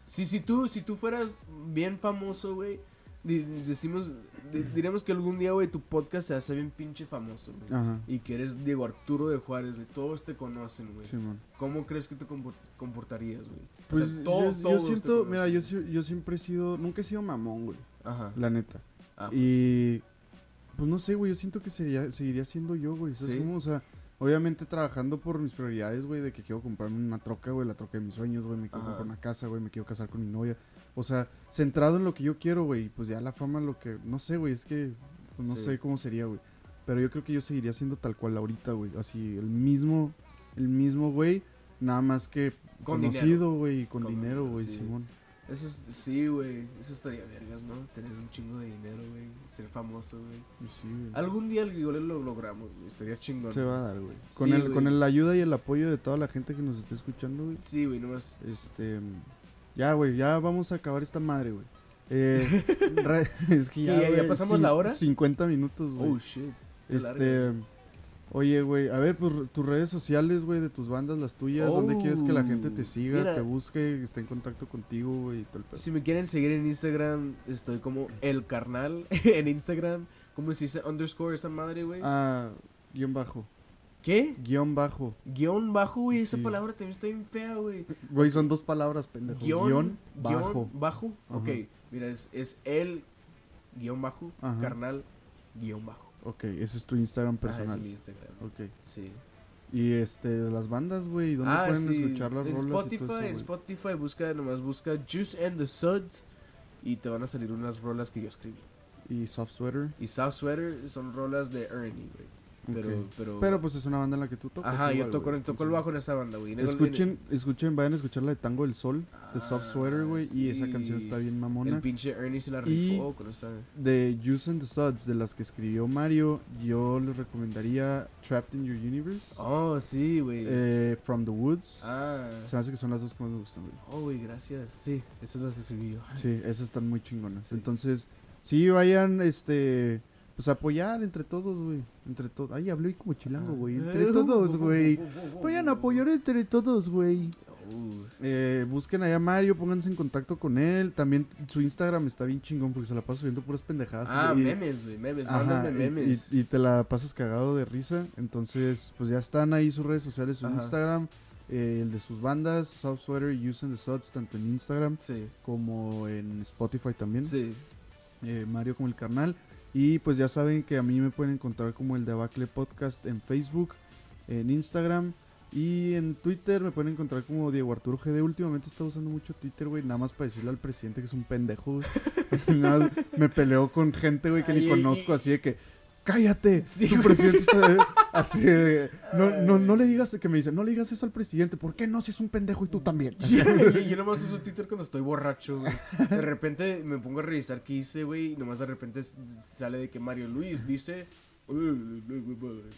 Si, si, tú, si tú fueras bien famoso, güey, decimos, di- diremos que algún día, güey, tu podcast se hace bien pinche famoso, güey. ajá. Y que eres Diego Arturo de Juárez, güey. Todos te conocen, güey. Sí, man. ¿Cómo crees que te compor- comportarías, güey? O Pues sea, todo- yo, siento, mira, yo, yo siempre he sido, nunca he sido mamón, güey, Ajá. la neta. Ah, pues, Y pues no sé, güey, yo siento que sería, seguiría siendo yo, güey. ¿sabes Sí. cómo? O sea, obviamente trabajando por mis prioridades, güey, de que quiero comprarme una troca, güey, la troca de mis sueños, güey, me quiero Ajá. comprar una casa, güey, me quiero casar con mi novia. O sea, centrado en lo que yo quiero, güey, pues ya la fama lo que, no sé, güey, es que pues, no Sí. sé cómo sería, güey. Pero yo creo que yo seguiría siendo tal cual ahorita, güey, así el mismo el mismo güey, nada más que Con conocido, güey, y con, Con dinero, güey, sí. Simón. Eso es, sí, güey. Eso estaría vergas, ¿no? Tener un chingo de dinero, güey. Ser famoso, güey. Pues sí, güey. Algún día igual lo logramos, güey. Estaría chingón. Se va a dar, güey. Con, Sí, el, con el- la ayuda y el apoyo de toda la gente que nos esté escuchando, güey. Sí, güey, nomás. Este. Ya, güey, ya vamos a acabar esta madre, güey. Eh, [LAUGHS] re- [LAUGHS] es que ya, ¿Ya- ya güey, pasamos la hora? 50 minutos, güey. Oh, shit. Está Este, oye, güey, a ver, pues tus redes sociales, güey, de tus bandas, las tuyas, ¿dónde quieres que la gente te Oh, siga, mira. te busque, esté en contacto contigo, güey, y todo el pedo? Si me quieren seguir en Instagram, estoy como el carnal [LAUGHS] en Instagram. ¿Cómo se dice? Underscore esa madre, güey. Ah, guion bajo, ¿Qué? guion bajo. Guión bajo, güey. Esa Sí. palabra también está bien fea, güey. Güey, son dos palabras, pendejo. Guión, Guión, bajo. guion bajo. Ok, Ajá. mira, es, es el guion bajo, Ajá. carnal, guion bajo. Ok, ese es tu Instagram Ah, personal. es mi Instagram. Ok. Sí. Y este, las bandas, güey, ¿dónde Ah, pueden sí. escuchar las en rolas Spotify, y todo eso, en? Spotify busca, nomás busca Juice and the Suds y te van a salir unas rolas que yo escribí. Y Soft Sweater. Y South Sweater son rolas de Ernie, güey. Pero, pero, Pero pues es una banda en la que tú tocas. Ajá, yo toco, güey, toco el bajo en esa banda, güey. En el- Escuchen, escuchen, vayan a escuchar la de Tango del Sol, de Soft Ah, Sweater, güey. Y esa canción está bien El mamona. pinche Ernie se la Y- rifó con esa. De Juice and the Suds, de las que escribió Mario, yo les recomendaría Trapped in Your Universe, Oh, sí, güey. eh, From the Woods. ah. Se me hace que son las dos que más me gustan, güey. Oh, güey, gracias. Sí, esas las escribí yo. Sí, esas están muy chingonas. Sí. Entonces, sí, vayan, este, pues apoyar entre todos, güey. Entre todos. Ay, hablé como chilango, güey. Entre todos, güey. Vayan a apoyar entre todos, güey. Eh, busquen allá a Mario, pónganse en contacto con él. También su Instagram está bien chingón porque se la pasa subiendo puras pendejadas. Ah, y- memes, güey, memes, Ajá, mándame memes. Y, y te la pasas cagado de risa. Entonces, pues ya están ahí sus redes sociales, su Ajá. Instagram, eh, el de sus bandas, South Sweater y Using the Suds, tanto en Instagram Sí, como en Spotify también. sí. Eh, Mario como el carnal. Y pues ya saben que a mí me pueden encontrar como el Debacle Podcast en Facebook, en Instagram y en Twitter me pueden encontrar como Diego Arturo GD. Últimamente está usando mucho Twitter, güey, nada más para decirle al presidente que es un pendejo. [LAUGHS] Nada me peleo con gente, güey, que ni conozco, así de que, cállate, Sí, tu presidente está así de, no, no, no le digas, que me dice, no le digas eso al presidente, ¿por qué no? Si es un pendejo y tú también. yo, yo- yo nomás uso Twitter cuando estoy borracho, güey. De repente me pongo a revisar qué hice, güey, y nomás de repente sale de que Mario Luis dice...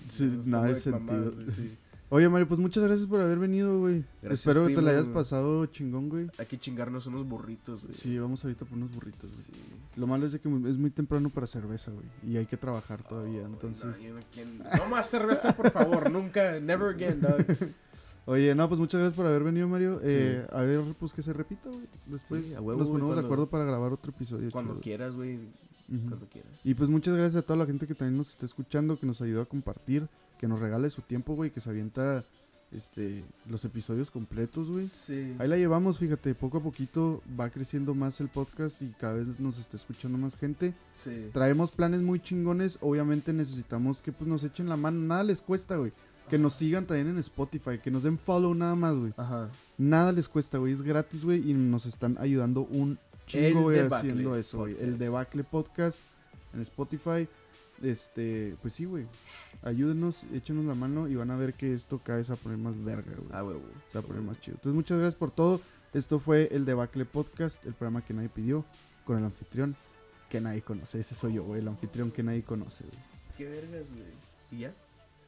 Sí, nada de mamadas, sentido. güey, sí. Oye, Mario, pues muchas gracias por haber venido, güey. Gracias, Espero que te la hayas pasado chingón, güey. Hay que chingarnos unos burritos, güey. Sí, vamos ahorita por unos burritos, güey. Sí. Lo malo es de que es muy temprano para cerveza, güey. Y hay que trabajar todavía, entonces... No, más cerveza, por favor. [LAUGHS] Nunca, never again, dog. [LAUGHS] Oye, no, pues muchas gracias por haber venido, Mario. Eh, a ver, pues que se repita, güey. Después Sí, huevo, nos ponemos de acuerdo para grabar otro episodio. Cuando quieras, güey. Cuando quieras. Y pues muchas gracias a toda la gente que también nos está escuchando, que nos ayudó a compartir, que nos regale su tiempo, güey, que se avienta este los episodios completos, güey. Sí. Ahí la llevamos, fíjate, poco a poquito va creciendo más el podcast y cada vez nos está escuchando más gente. Sí. Traemos planes muy chingones, obviamente necesitamos que pues nos echen la mano, nada les cuesta, güey. Que nos sigan también en Spotify, que nos den follow nada más, güey. Ajá. Nada les cuesta, güey, es gratis, güey, y nos están ayudando un chingo, güey, haciendo eso, güey. El. Debacle Podcast en Spotify. Este, pues sí, güey. Ayúdenos, échenos la mano y van a ver que esto cada vez se va a poner más verga, güey. Ah, huevo. Se va a poner más chido. Entonces, muchas gracias por todo. Esto fue el Debacle Podcast, el programa que nadie pidió, con el anfitrión que nadie conoce. Ese soy yo, güey, el anfitrión que nadie conoce, güey. Qué vergas, güey. ¿Y ya?